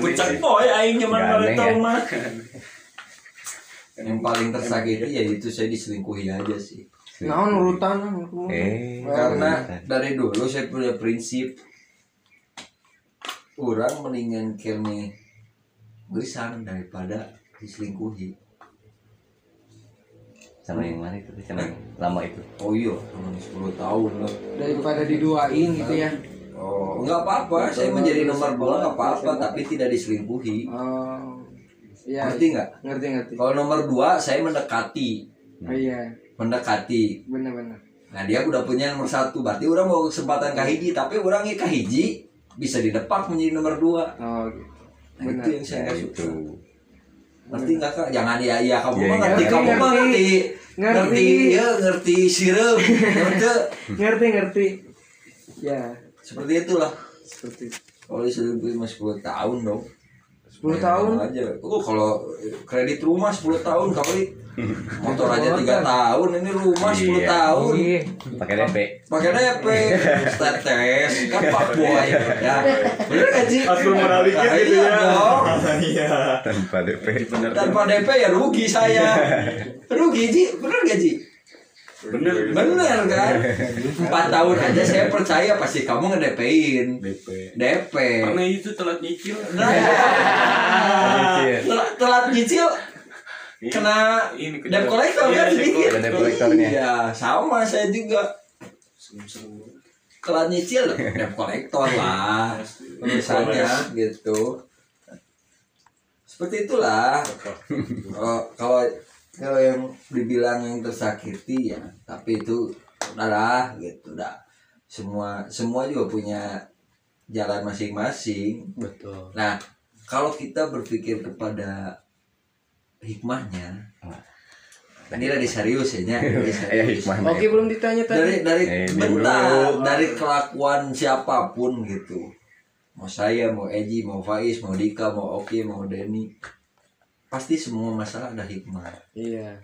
Puncak boy aing nyaman Gandeng banget tau mah. Yang paling tersakiti ya itu saya diselingkuhi aja sih. Nah, urutan lah. eh Karena dari dulu saya punya prinsip orang mendingan kene gerisang daripada diselingkuhi. sama yang mana itu sama yang lama itu Oh iya, teman 10 tahun lah. daripada diduain gitu ya. Oh, enggak apa-apa. Saya menjadi nomor dua enggak apa-apa, tapi tidak diselingkuhi. Oh. Iya. Ngerti nggak? Ngerti ngerti. Kalau nomor dua saya mendekati, Oh iya, mendekati. benar-benar. Nah dia udah punya nomor satu, berarti orang mau kesempatan kahiji, tapi orang yang kahiji bisa didepak menjadi nomor dua. Oh, gitu. Nah, Benar. itu yang saya ya nggak itu suka. Ngerti nggak kak? Jangan ya, ya kamu Iya, mah ngerti, ngerti, kamu mah ngerti. ngerti, Ngerti. ngerti, ya ngerti sirup, ngerti. Ngerti ngerti. Ya, Seperti itulah. seperti. Kalau mah 10 tahun dong. 10 Main tahun. aja. Oh, kalau kredit rumah 10 tahun kali. Motor aja 3 tahun, ini rumah 10 Iya. tahun. Iya. pakai DP Pakai DP, tetes, kan Pak Boy. Ya. Bener gak sih? Dikit Nah, gitu iya ya. Iya tanpa DP Tanpa DP ya rugi saya. Rugi Ji, bener gak Ji? Bener Bener kan? Empat tahun aja saya percaya pasti kamu ngedepein. DP DP. karena itu telat nyicil Telat, telat nyicil kena ini debt collector kan sedikit. Ada debt collectornya. Iya, sama saya juga. Telat nyicil debt collector lah. Urusannya gitu. Seperti itulah. Kalau kalau yang dibilang yang tersakiti ya, tapi itu udahlah gitu dah. Semua semua juga punya jalan masing-masing. Betul. Nah, kalau kita berpikir kepada hikmahnya, ini lagi serius ya, ya serius. hikmahnya Oke, belum ditanya Dari tadi. dari Eh, dia bentar, dari kelakuan siapa pun gitu. Mau saya, mau Eji, mau Faiz, mau Dika, mau Oki, mau Denny. Pasti semua masalah ada hikmah. Iya.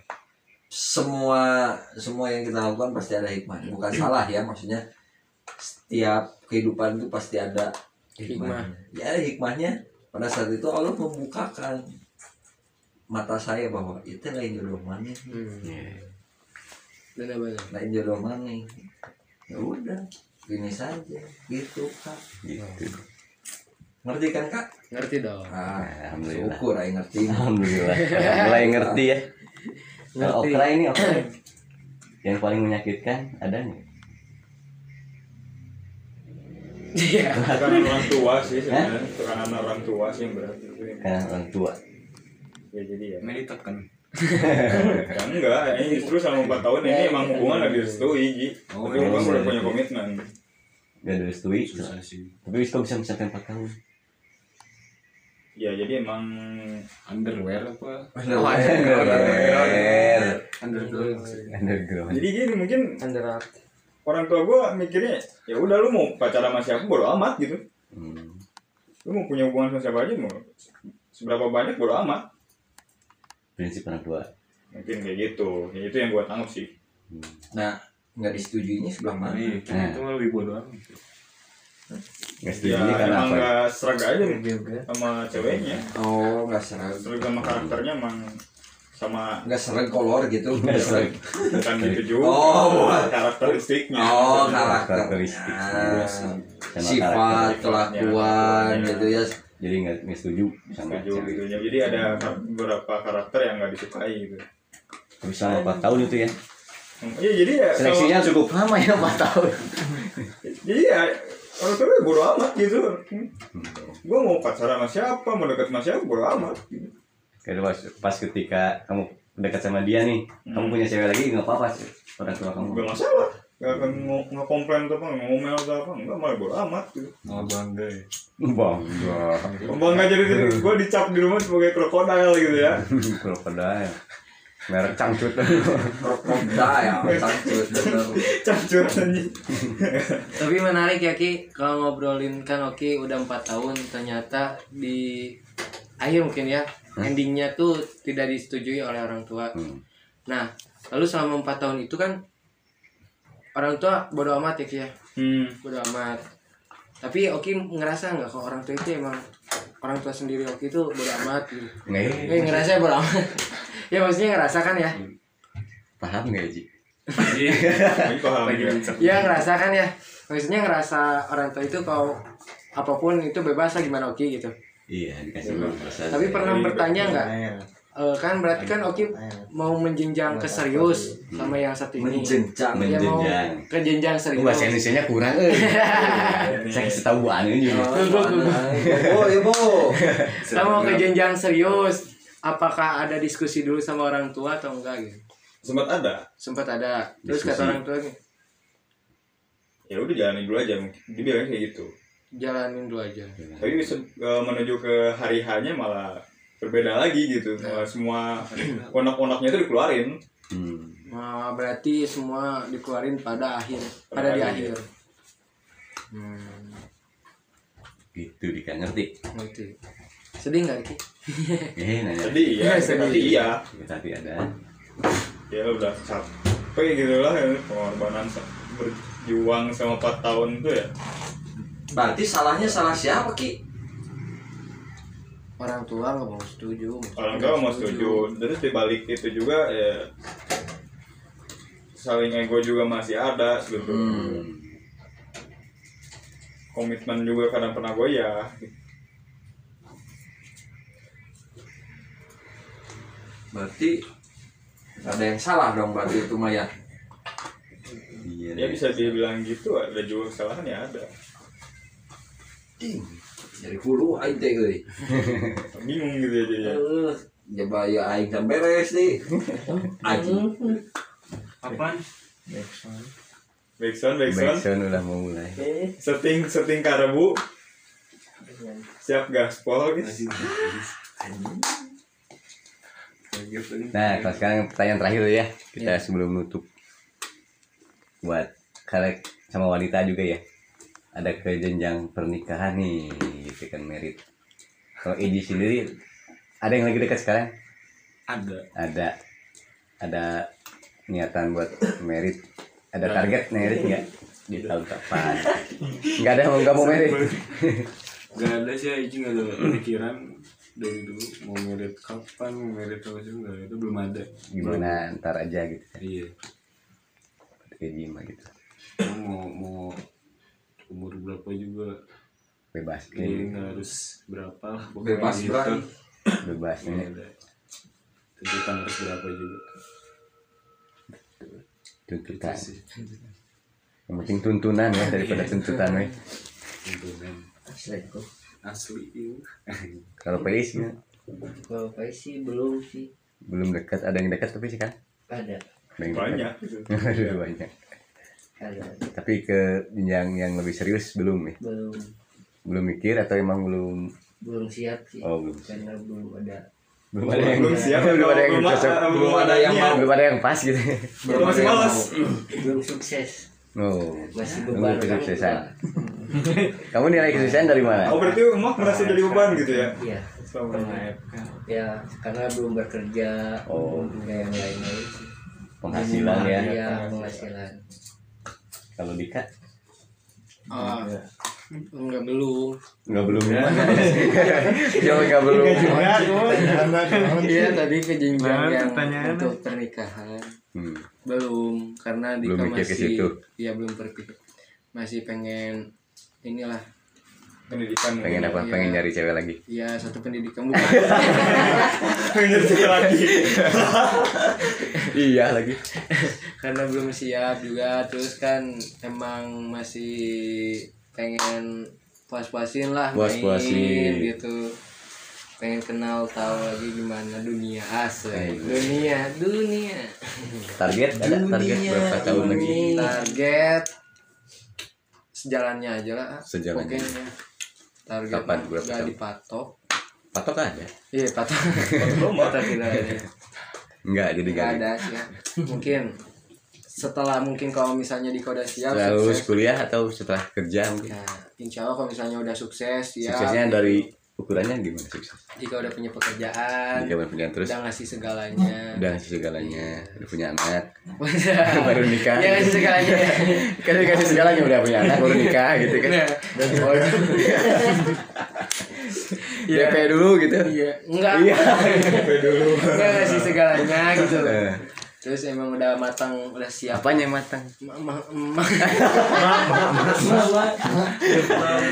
Semua semua yang kita lakukan pasti ada hikmah. Bukan salah ya, maksudnya setiap kehidupan itu pasti ada hikmahnya. Ya hikmahnya pada saat itu Allah membukakan mata saya bahwa itu lain jodoh mana Hmm. Benar-benar. lain jodoh mana ya udah gini saja gitu kak gitu ngerti kan kak Ngerti dong. ah, Alhamdulillah syukur aing ngerti Alhamdulillah mulai ngerti ya Ngerti. okra ini okra yang paling menyakitkan ada nggak? Iya. tekanan orang tua sih sebenarnya tekanan orang tua sih yang berat itu Karena orang tua. ya jadi ya Ini ditekan. ya enggak ini justru selama 4 tahun ini emang hubungan lagi direstui Ji Oh, tapi iya. orang udah punya komitmen Gak direstui. Susah sih. Tapi kok bisa sampai 4 tahun? Ya jadi emang Underwear apa? Underwear. Underwear maksudnya. Underground. jadi gini mungkin Underart. orang tua gue mikirnya ya udah lu mau pacaran sama siapa bodo amat gitu Hmm. lu mau punya hubungan sama siapa aja mau seberapa banyak bodo amat Prinsip orang tua. mungkin kayak gitu ya itu yang gue tangkap sih Nah, nggak disetujuinya sebelah mana? Iya, kan itu mah lebih bodoh amat. Nggak setuju ya ini karena emang apa? nggak serag aja sama ceweknya Oh, nggak serag. serag sama karakternya emang sama Nggak serag kolor gitu. Nggak serag. bukan gitu juga Oh, bukan. karakteristiknya Oh, Karakteristik. karakter. Sama Sifat, kelakuan Ya. gitu ya. Jadi nggak nggak setuju sama setuju cewek. gitu jadi ada beberapa karakter yang nggak disukai gitu Tapi selama 4 tahun itu ya. Iya jadi ya Seleksinya cukup lama ya 4 tahun. jadi ya orang tua gue bodo amat gitu gue mau pacaran sama siapa mau deket sama siapa bodo amat gitu. Kayak pas, pas ketika kamu dekat sama dia nih, kamu punya cewek lagi nggak apa-apa sih orang tua kamu. gak masalah gak akan ngo- ngekomplain atau apa ngomel atau apa enggak malah bodo amat gitu Malah bangga ya. Bangga. bangga jadi gue dicap di rumah sebagai krokodil gitu ya Krokodil. Merek cangcut. Bener. cangcut anjing Tapi menarik ya Ki, kalau ngobrolin kan Oki udah empat tahun ternyata di akhir mungkin ya endingnya tuh tidak disetujui oleh orang tua. Hmm. Nah, lalu selama empat tahun itu kan orang tua bodo amat ya Ki ya, hmm. bodo amat. Tapi Oki ngerasa nggak kalau orang tua itu emang orang tua sendiri Oki itu bodo amat gitu. Nggak Eh ngerasa bodo amat. Ya maksudnya ngerasa kan ya? paham nggak Ji? Ini paham ya Ya ngerasa kan ya. Maksudnya ngerasa orang tua itu kalau apa pun itu bebas lah gimana Oki gitu. Iya dikasih batasan. Tapi pernah bertanya nggak? Eh, kan berarti kan Oki mau menjenjang ke serius sama yang satu ini. Menjenjang. Ya mau Menjenjang. ke jenjang serius. bahasa Indonesia kurang eh. Saya kasih tahu buan ini. Oh, iya, Bo. Kita mau ke jenjang serius. Apakah ada diskusi dulu sama orang tua atau enggak gitu? sempat ada Sempat ada. Terus Diskusi. kata orang tua nih, ya udah jalanin dulu aja mungkin dia bilang kayak gitu jalanin dulu aja. tapi eh, menuju ke hari hanya malah berbeda lagi gitu malah semua onak-onaknya itu dikeluarin Hmm. Nah, berarti semua dikeluarin pada akhir, pada di akhir. Hmm, Gitu dika ngerti. ngerti. Sedih nggak Ki? Eh nanya. jadi ya Sedih. tadi iya Tapi ada. ya udah capek gitu lah ya, pengorbanan berjuang sama 4 tahun itu ya Berarti salahnya salah siapa, Ki? Orang tua nggak mau setuju. orang tua mau setuju terus dibalik itu juga ya saling ego juga masih ada gitu Hmm. komitmen juga kadang pernah goyah Berarti ada yang salah dong berarti itu mah ya. Iya. ya bisa dibilang gitu ada juga kesalahan ya ada Dari hulu aing teh euy. bingung gitu ya jadinya Eh, Coba ya aing kan beres nih. Aing. Apaan? backsound backsound Backsound udah mau mulai. setting setting karabu siap gaspol guys Nah, kalau sekarang pertanyaan terakhir ya, kita sebelum nutup buat kalian sama wanita juga ya. Ada ke jenjang pernikahan nih, gitu kan merit. Kalau Eji sendiri ada yang lagi dekat sekarang? Ada. Ada ada niatan buat merit. Ada target merit nggak di tahun depan? Nggak ada mau nggak mau merit. Gak ada sih Aji gak ada pikiran dari dulu mau merit kapan mau merit apa sih nggak itu belum ada Gimana ntar aja gitu. iya Eji mah gitu. mau mau umur berapa juga Bebas, Iya, nih, nggak harus berapa lah pokoknya Bebas gitu. berani. bebas nih. ada. tentukan harus berapa juga tuntutan yang penting tuntunan ya daripada tuntutan we. Selingkuh. Asli iya. kalau Pais ya, Kalau Pai sih belum sih. belum dekat ada yang dekat tapi sih kan Ada. Ada yang banyak. Aduh, banyak. Ada. tapi ke jenjang yang lebih serius belum ya Belum. Belum mikir atau emang belum? Belum siap sih. oh belum Karena belum ada belum ada yang belum siap. belum ada yang belum cocok belum ada yang mau belum ada yang pas gitu. Belum masih malas belum sukses. Oh Masih beban kesuksesan. kamu nilai kesuksesan dari mana oh berarti emak merasa jadi beban gitu ya Iya. selama Ya, karena belum bekerja. Oh. Kayak yang lain-lain sih. penghasilan ya Iya, penghasilan. kalau Dika Ah, enggak belum. nggak belum jauh nggak belum. Dia tadi ke jenjang yang untuk pernikahan. Hmm. Belum, karena Dika Belum masih situ. Iya, belum berpikir. Masih pengen inilah. Pendidikan pengen apa? Iya. pengen nyari cewek lagi? Ya satu pendidikan bukan pengen jadi lagi. Iya lagi. Karena belum siap juga. Terus kan emang masih pengen puas-puasin lah Puas-puasin. main gitu. Pengen kenal tahu lagi gimana dunia asli. Dunia dunia. Target? Ada target berapa tahun lagi? target. Sejalannya aja lah. Sejalannya. pokoknya. Target Kapan? Berapa tahun? dipatok. Patok ada iya patok. Patok tidak ada enggak jadi nggak enggak ada sih. Ya. mungkin setelah mungkin kalau misalnya di Koda siap lalu sukses, kuliah atau setelah kerja mungkin? Ya, insya Allah kalau misalnya udah sukses ya suksesnya dari ukurannya gimana sukses jika udah punya pekerjaan jika punya terus? udah ngasih segalanya. Udah ngasih segalanya udah punya anak. Udah. Baru nikah. Ya ngasih segalanya. Kan dikasih segalanya udah punya anak baru nikah gitu kan? Iya. DP dulu gitu. Iya. Enggak. Iya. Enggak ngasih segalanya gitu Eh, terus emang udah matang udah siap. Apanya yang matang? Ma- ma- ma-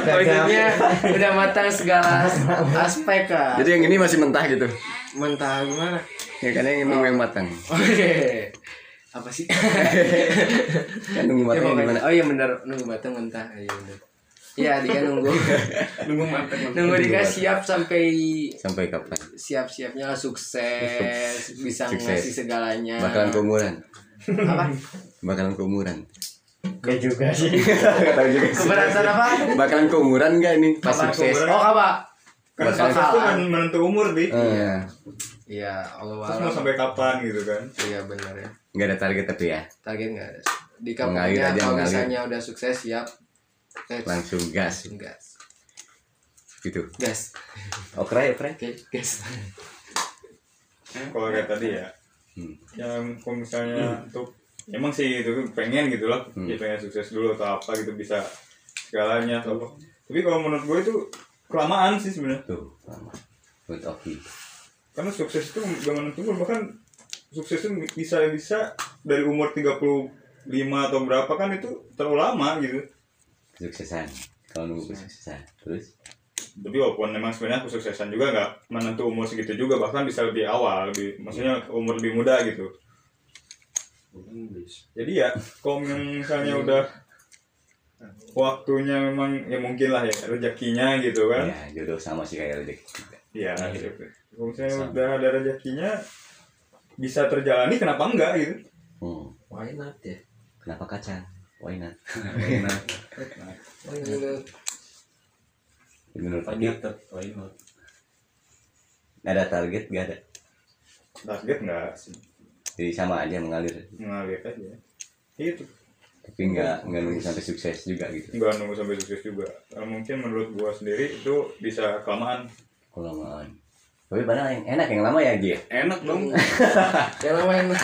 maksudnya udah matang segala as- aspek kan jadi yang ini masih mentah gitu? Mentah gimana? Ya kan yang nunggu yang matang. Oke. Apa sih? Kan nunggu Ya, matang pokoknya- gimana? Oh iya bener. Nunggu matang mentah. Iya bener Iya, Dika nunggu nunggu mantep nunggu Dika siap sampai sampai kapan siap-siapnya sukses, bisa Sukses. ngasih segalanya. bakalan keumuran apa? bakalan keumuran Gak juga sih. Tahu juga sih. Keberatan apa? bakalan keumuran gak nih pas Kapan sukses keumuran? Oh, apa? kan Bakal sukses tuh men- menentu umur di Eh, Iya, Allah terus mau sampai kapan gitu kan Iya benar ya. nggak ada target tapi ya Target nggak ada. Pokoknya aja, kalau misalnya udah sukses siap. Langsung gas. Gas. gitu. Gas. okray okray Oke, gas. kalau kayak tadi ya. Hmm. yang kalau misalnya untuk emang sih itu pengen gitu lah. Hmm. ya pengen sukses dulu atau apa gitu bisa segalanya atau apa. Tapi kalau menurut gue itu kelamaan sih sebenarnya. Tuh lama. Good oke karena sukses itu gak menentu bahkan sukses itu bisa bisa dari umur 35 atau berapa kan itu terlalu lama gitu kesuksesan. Kalau nunggu kesuksesan. terus? Tapi walaupun memang sebenarnya kesuksesan juga nggak menentu umur segitu juga bahkan bisa lebih awal lebih maksudnya umur lebih muda gitu. Jadi ya kalau misalnya udah waktunya memang ya mungkin lah ya rezekinya gitu kan. Ya jodoh sama sih kayak rezeki Iya, gitu. kalau misalnya udah ada rezekinya bisa terjalani kenapa enggak gitu? Hmm. Why not ya? kenapa kacang why not? Why not? menurut Adi nggak ada target nggak ada. Target enggak sih? Jadi sama aja mengalir. Mengalir aja. Itu. Tapi nggak nggak nunggu sampai sukses juga gitu. Nggak nunggu sampai sukses juga. Eh, mungkin menurut gua sendiri itu bisa kelamaan. Kelamaan. Tapi padahal yang enak yang lama ya Ji enak dong. Yang namanya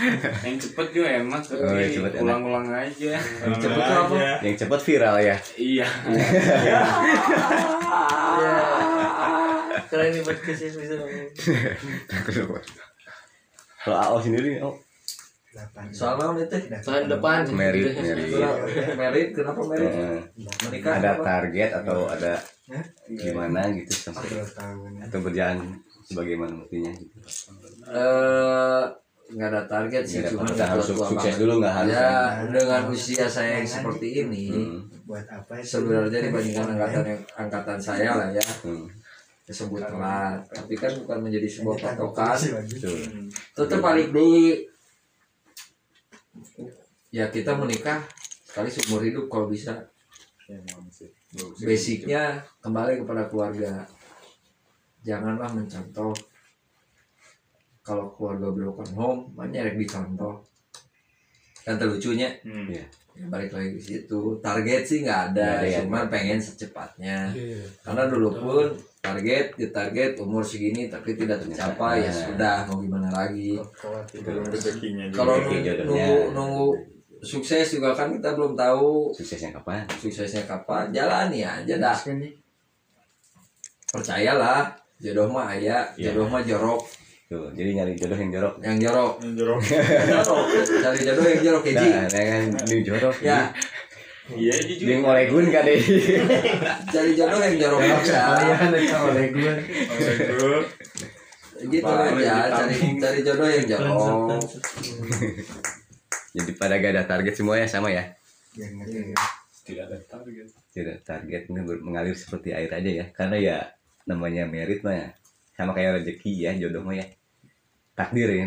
yang cepet juga enak tapi Oh, yang cepet enak. ulang-ulang aja. Cepet apa? Yang cepat viral ya? Iya. Kalau ini podcast ya bisa ngomong. kalau AO sendiri oh Soalnya itu tahun depan. merit merit. merit kenapa merit? Menikah ada apa? target atau ada gimana gitu sampai atau berjalan sebagaimana mestinya gitu. Eh, nggak ada target sih cuma harus sukses banget. dulu, nggak harus ya kan? dengan usia saya yang seperti ini Hmm. buat apa sebenarnya dibandingkan angkatan yang angkatan saya lah ya Hmm. disebut telat tapi kan bukan menjadi sebuah patokan Betul. tetap balik dulu ya kita menikah sekali seumur hidup kalau bisa basicnya kembali kepada keluarga janganlah mencontoh kalau keluarga broken home banyak yang dicontoh. Kan terlucunya Hmm. Iya. ya, balik lagi ke situ. Target sih nggak ada, ya. cuman pengen secepatnya. Karena dulu pun target di target umur segini tapi tidak tercapai ya Nah. sudah mau gimana lagi? Kalau nunggu nunggu sukses juga kan kita belum tahu. Suksesnya kapan? suksesnya kapan? Jalani aja dah. Percayalah jodoh mah ayah Iya. jodoh mah jorok Tuh, jadi nyari jodoh yang jorok. yang jorok Yang jorok. jorok cari jodoh yang jorok Eji Nah, dengan ini jorok. ya Iya jujur. Dia ngoleh gun kan deh. cari jodoh yang jorok aja Kalian itu oleh gue. Waduh. gitu Balik aja di cari cari jodoh yang jorok Jadi pada gak ada target semua ya sama ya. tidak ada target Tidak target mengalir seperti air aja ya. Karena ya namanya merit mah ya. Sama kayak rezeki ya jodoh mah ya. Takdir ya.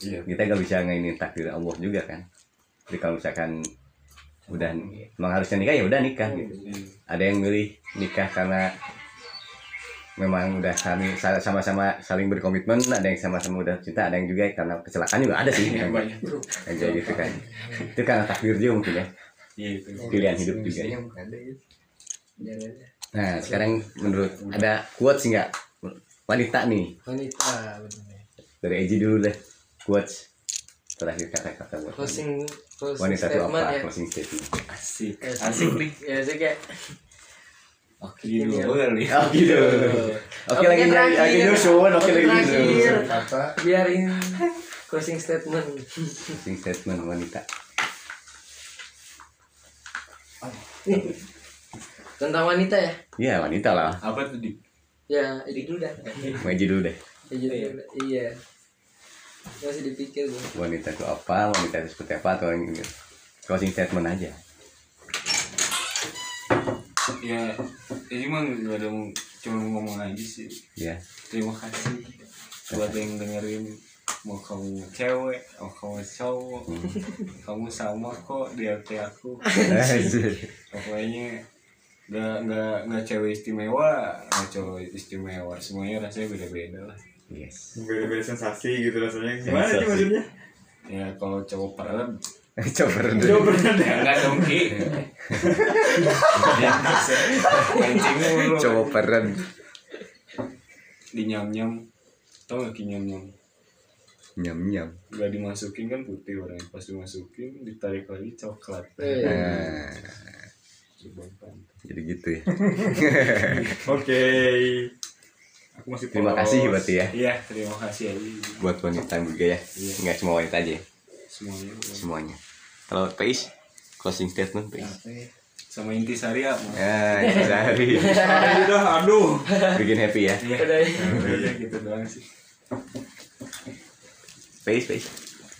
iya Kita gak bisa ngainin takdir Allah juga kan. Jadi kalau misalkan udah emang harusnya nikah ya udah nikah gitu. Ada yang milih nikah karena memang udah saling sama-sama saling berkomitmen, ada yang sama-sama udah cinta, ada yang juga karena kecelakaan juga ada sih. yang, banyak kayak gitu kan. Itu karena takdir juga mungkin ya. iya itu Pilihan hidup juga ya. Nah, sekarang menurut ada quotes nggak wanita nih Wanita. Dari Eji dulu deh quotes. Terakhir kata-kata buat Closing closing wanita itu statement apa ya. closing statement. Asik. Ya, asik nih. Ya sih kayak oke dulu kali oh gitu. Oke lagi Oke, lagi lagi nyusun oke Oke, lagi biarin. Closing statement. Closing statement wanita. Tentang wanita ya? Iya wanita lah. Apa tuh di ya ini dulu dah. Eji dulu deh. Ya, jadi, iya masih dipikir gue wanita itu apa wanita itu seperti apa atau yang closing statement aja. Ya ini mah gak ada mau- cuma ngomong aja sih. Ya. Terima kasih buat yang dengerin. Mau kamu cewek mau kamu cowok. Kamu sama kok di hati aku. Pokoknya nggak nggak nggak cewek istimewa nggak cowok istimewa. Semuanya rasanya beda beda lah yes. Beda-beda sensasi gitu rasanya. Gimana sih maksudnya? ya kalau cowok peran. Coba rendah Coba pernah deh. ya nggak dong ki. Mulu. Coba peren di nyam nyam tau gak ki nyam nyam nyam nyam nggak dimasukin kan putih orangnya pas dimasukin ditarik lagi coklat. Eh. nah, jadi gitu ya. Oke. Aku masih terima polos. kasih berarti ya. Iya terima kasih aja buat wanita juga ya. Iya. nggak semua wanita aja. Ya semuanya semuanya. Kalau Pais closing statement Pais sama intisari ya. Mau ya Aduh, udah, aduh. bikin happy ya? Iya. Udah. udah gitu doang sih. Pais Pais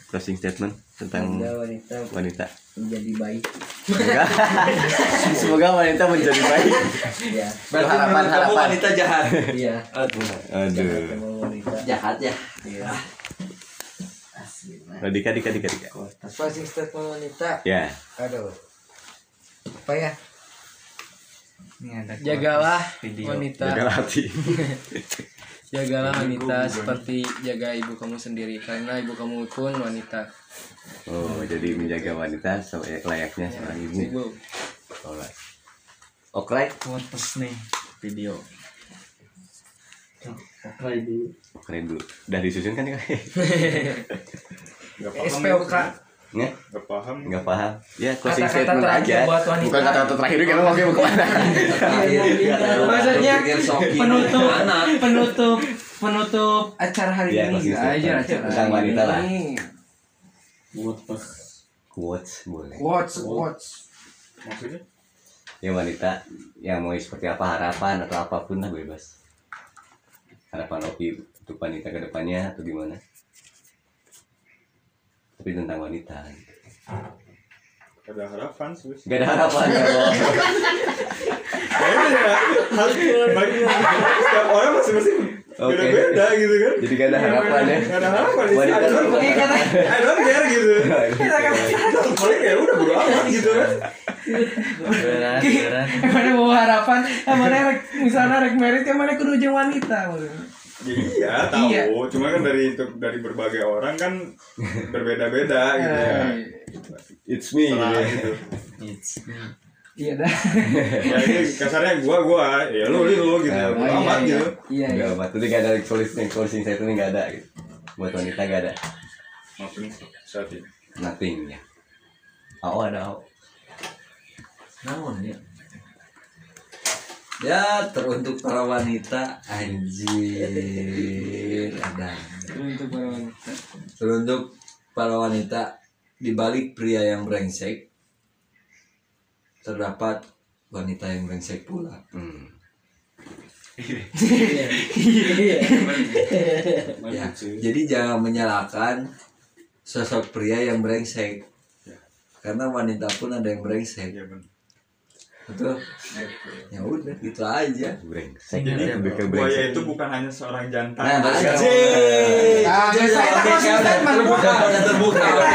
closing statement tentang wanita. wanita menjadi baik. semoga semoga wanita menjadi baik Ya. berarti Harapan, kamu wanita jahat Iya. aduh Emang wanita. jahat ya Iya. oh, dika dika dika dika closing statement wanita ya Aduh. Apa ya? Ini ada jagalah video. wanita jaga hati jagalah wanita seperti jaga ibu kamu sendiri karena ibu kamu pun wanita. Oh jadi menjaga wanita selayaknya layaknya seorang ibu. ibu Alright. oke Quotes nih video. keren dulu. Udah disusun kan ya? Gak paham. SPOK nggak? Gak paham. nggak paham. Ya closing Kata-kata statement terakhir aja. buat wanita. bukan kata-kata terakhir juga mau mau ke mana Maksudnya penutup anak penutup penutup acara hari Iya, ini. aja statement. acara Tentang hari wanita lah. ini. quotes boleh. Watch watch Maksudnya? ya wanita yang mau seperti apa harapan atau apa pun lah bebas. Harapan Opi untuk wanita ke depannya atau gimana tapi tentang wanita ada harapan sih gak ada harapan ya ya bagi setiap orang masing-masing Oke. beda-beda gitu kan. Jadi gak ada harapan ya. Gak ada harapan. Wanita I don't- Iya, kata- I don't care gitu. Paling ya udah bodo amat gitu kan. Berat berat. Mana mau harapan mana rek misalnya rek merit yang mana kudu jeung wanita Ya iya tahu Iya. cuma kan dari dari berbagai orang kan berbeda-beda gitu ya it's me Salah gitu. gitu It's iya dah ya ini kasarnya gua gua ya lu lu lu gitu Ah, bodo iya, amat iya. gitu iya iya Gak apa, tapi gak ada closing closing saya itu gak ada gitu. Buat wanita gak ada. maafin saat ini Nothing ya. Oh ada. oh. namun ya ya teruntuk para wanita anjir ada. Untuk para wanita. Teruntuk para wanita di balik pria yang brengsek terdapat wanita yang brengsek pula. Hmm. ya jadi jangan menyalahkan sosok pria yang brengsek. Karena wanita pun ada yang brengsek. Ya benar betul ya udah gitu aja Brengsek. jadi buaya brengsek. itu bukan hanya seorang jantan Nah. Ah, konsisten, Man. terbuka udah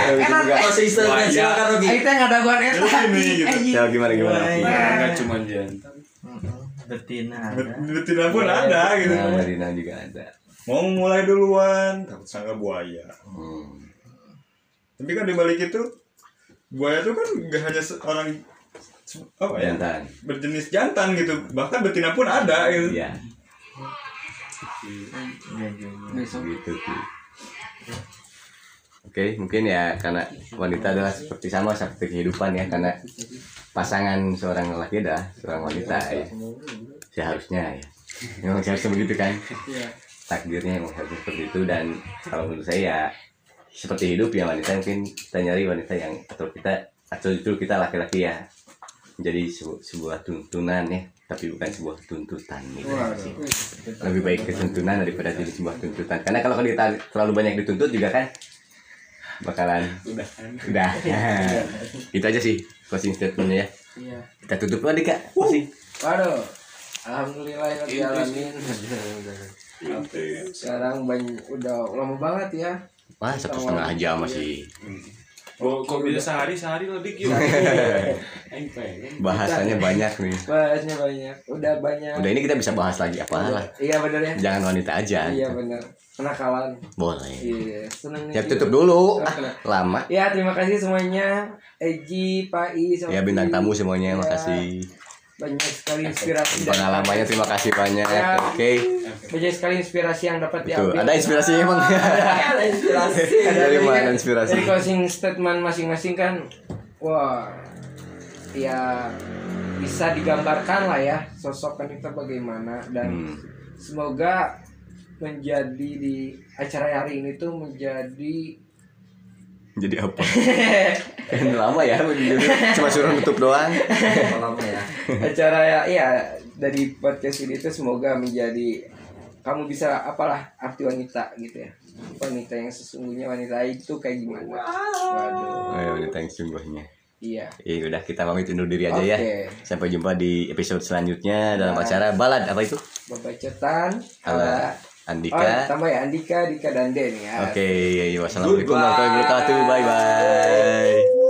silakan Rogi Aing teh ngadaguan eta Terus ini, gitu. anjing. Ya gimana gimana. Nggak cuma jantan. betina ada betina pun ada gitu Nah, Marina juga ada. mau mulai duluan takut sangka buaya Hmm. tapi kan dibalik itu buaya itu kan gak hanya seorang apa ya Jantan. berjenis jantan gitu bahkan betina pun ada gitu Iya. Gitu sih. Oke, mungkin ya karena wanita adalah seperti sama seperti kehidupan ya karena pasangan seorang lelaki adalah seorang wanita ya. Seharusnya ya. Memang seharusnya begitu kan? iya Takdirnya memang harus seperti itu dan kalau menurut saya ya seperti hidup ya wanita mungkin kita nyari wanita yang atau kita atau itu kita laki-laki ya menjadi sebu- sebuah tuntunan ya tapi bukan sebuah tuntutan gitu sih. lebih baik ketuntunan daripada jadi sebuah tuntutan. Karena kalau kita terlalu banyak dituntut juga kan bakalan Udah. udah. Itu aja sih closing statementnya ya. Iya. Kita tutup lagi kak. Closing. Waduh. Alhamdulillah ya dijalanin sekarang banyak udah lama banget ya. Wah satu setengah jam masih Oh, kok bisa sehari sehari lebih gitu. Aing pengen. bahasanya banyak nih. Bahasnya banyak. Udah banyak. Udah ini kita bisa bahas lagi apa lah. iya bener ya. Jangan wanita aja. Iya bener. Kenakalan. Boleh. Iya seneng ya nih. tutup dulu. Ah, lama. Ya terima kasih semuanya. Eji Pak I ya bintang tamu semuanya. Ya, makasih banyak sekali inspirasi dan- pengalamannya terima kasih banyak Ya. oke. Banyak sekali inspirasi yang dapat Betul. diambil. Ada inspirasi emang? Ada inspirasi. Dari kan- mana inspirasi. dari closing statement masing-masing kan wah ya bisa digambarkan lah ya sosok wanita bagaimana. Dan Hmm. semoga menjadi di acara hari ini tuh menjadi jadi apa? Kan lama ya cuma suruh nutup doang. Lama ya. Acara ya iya. Dari podcast ini tuh semoga menjadi kamu bisa apalah arti wanita gitu ya. Wanita yang sesungguhnya wanita itu kayak gimana? Waduh. Ayo udah thanks sungguhnya iya. Iya udah kita pamit undur diri aja ya. Oke. Sampai jumpa di episode selanjutnya dalam Nah. acara balad. Apa itu? Babacetan Ala Oh, Andika. tambah ya Andika, Dika dan Den ya. Oke, wassalamualaikum warahmatullahi wabarakatuh. Bye bye.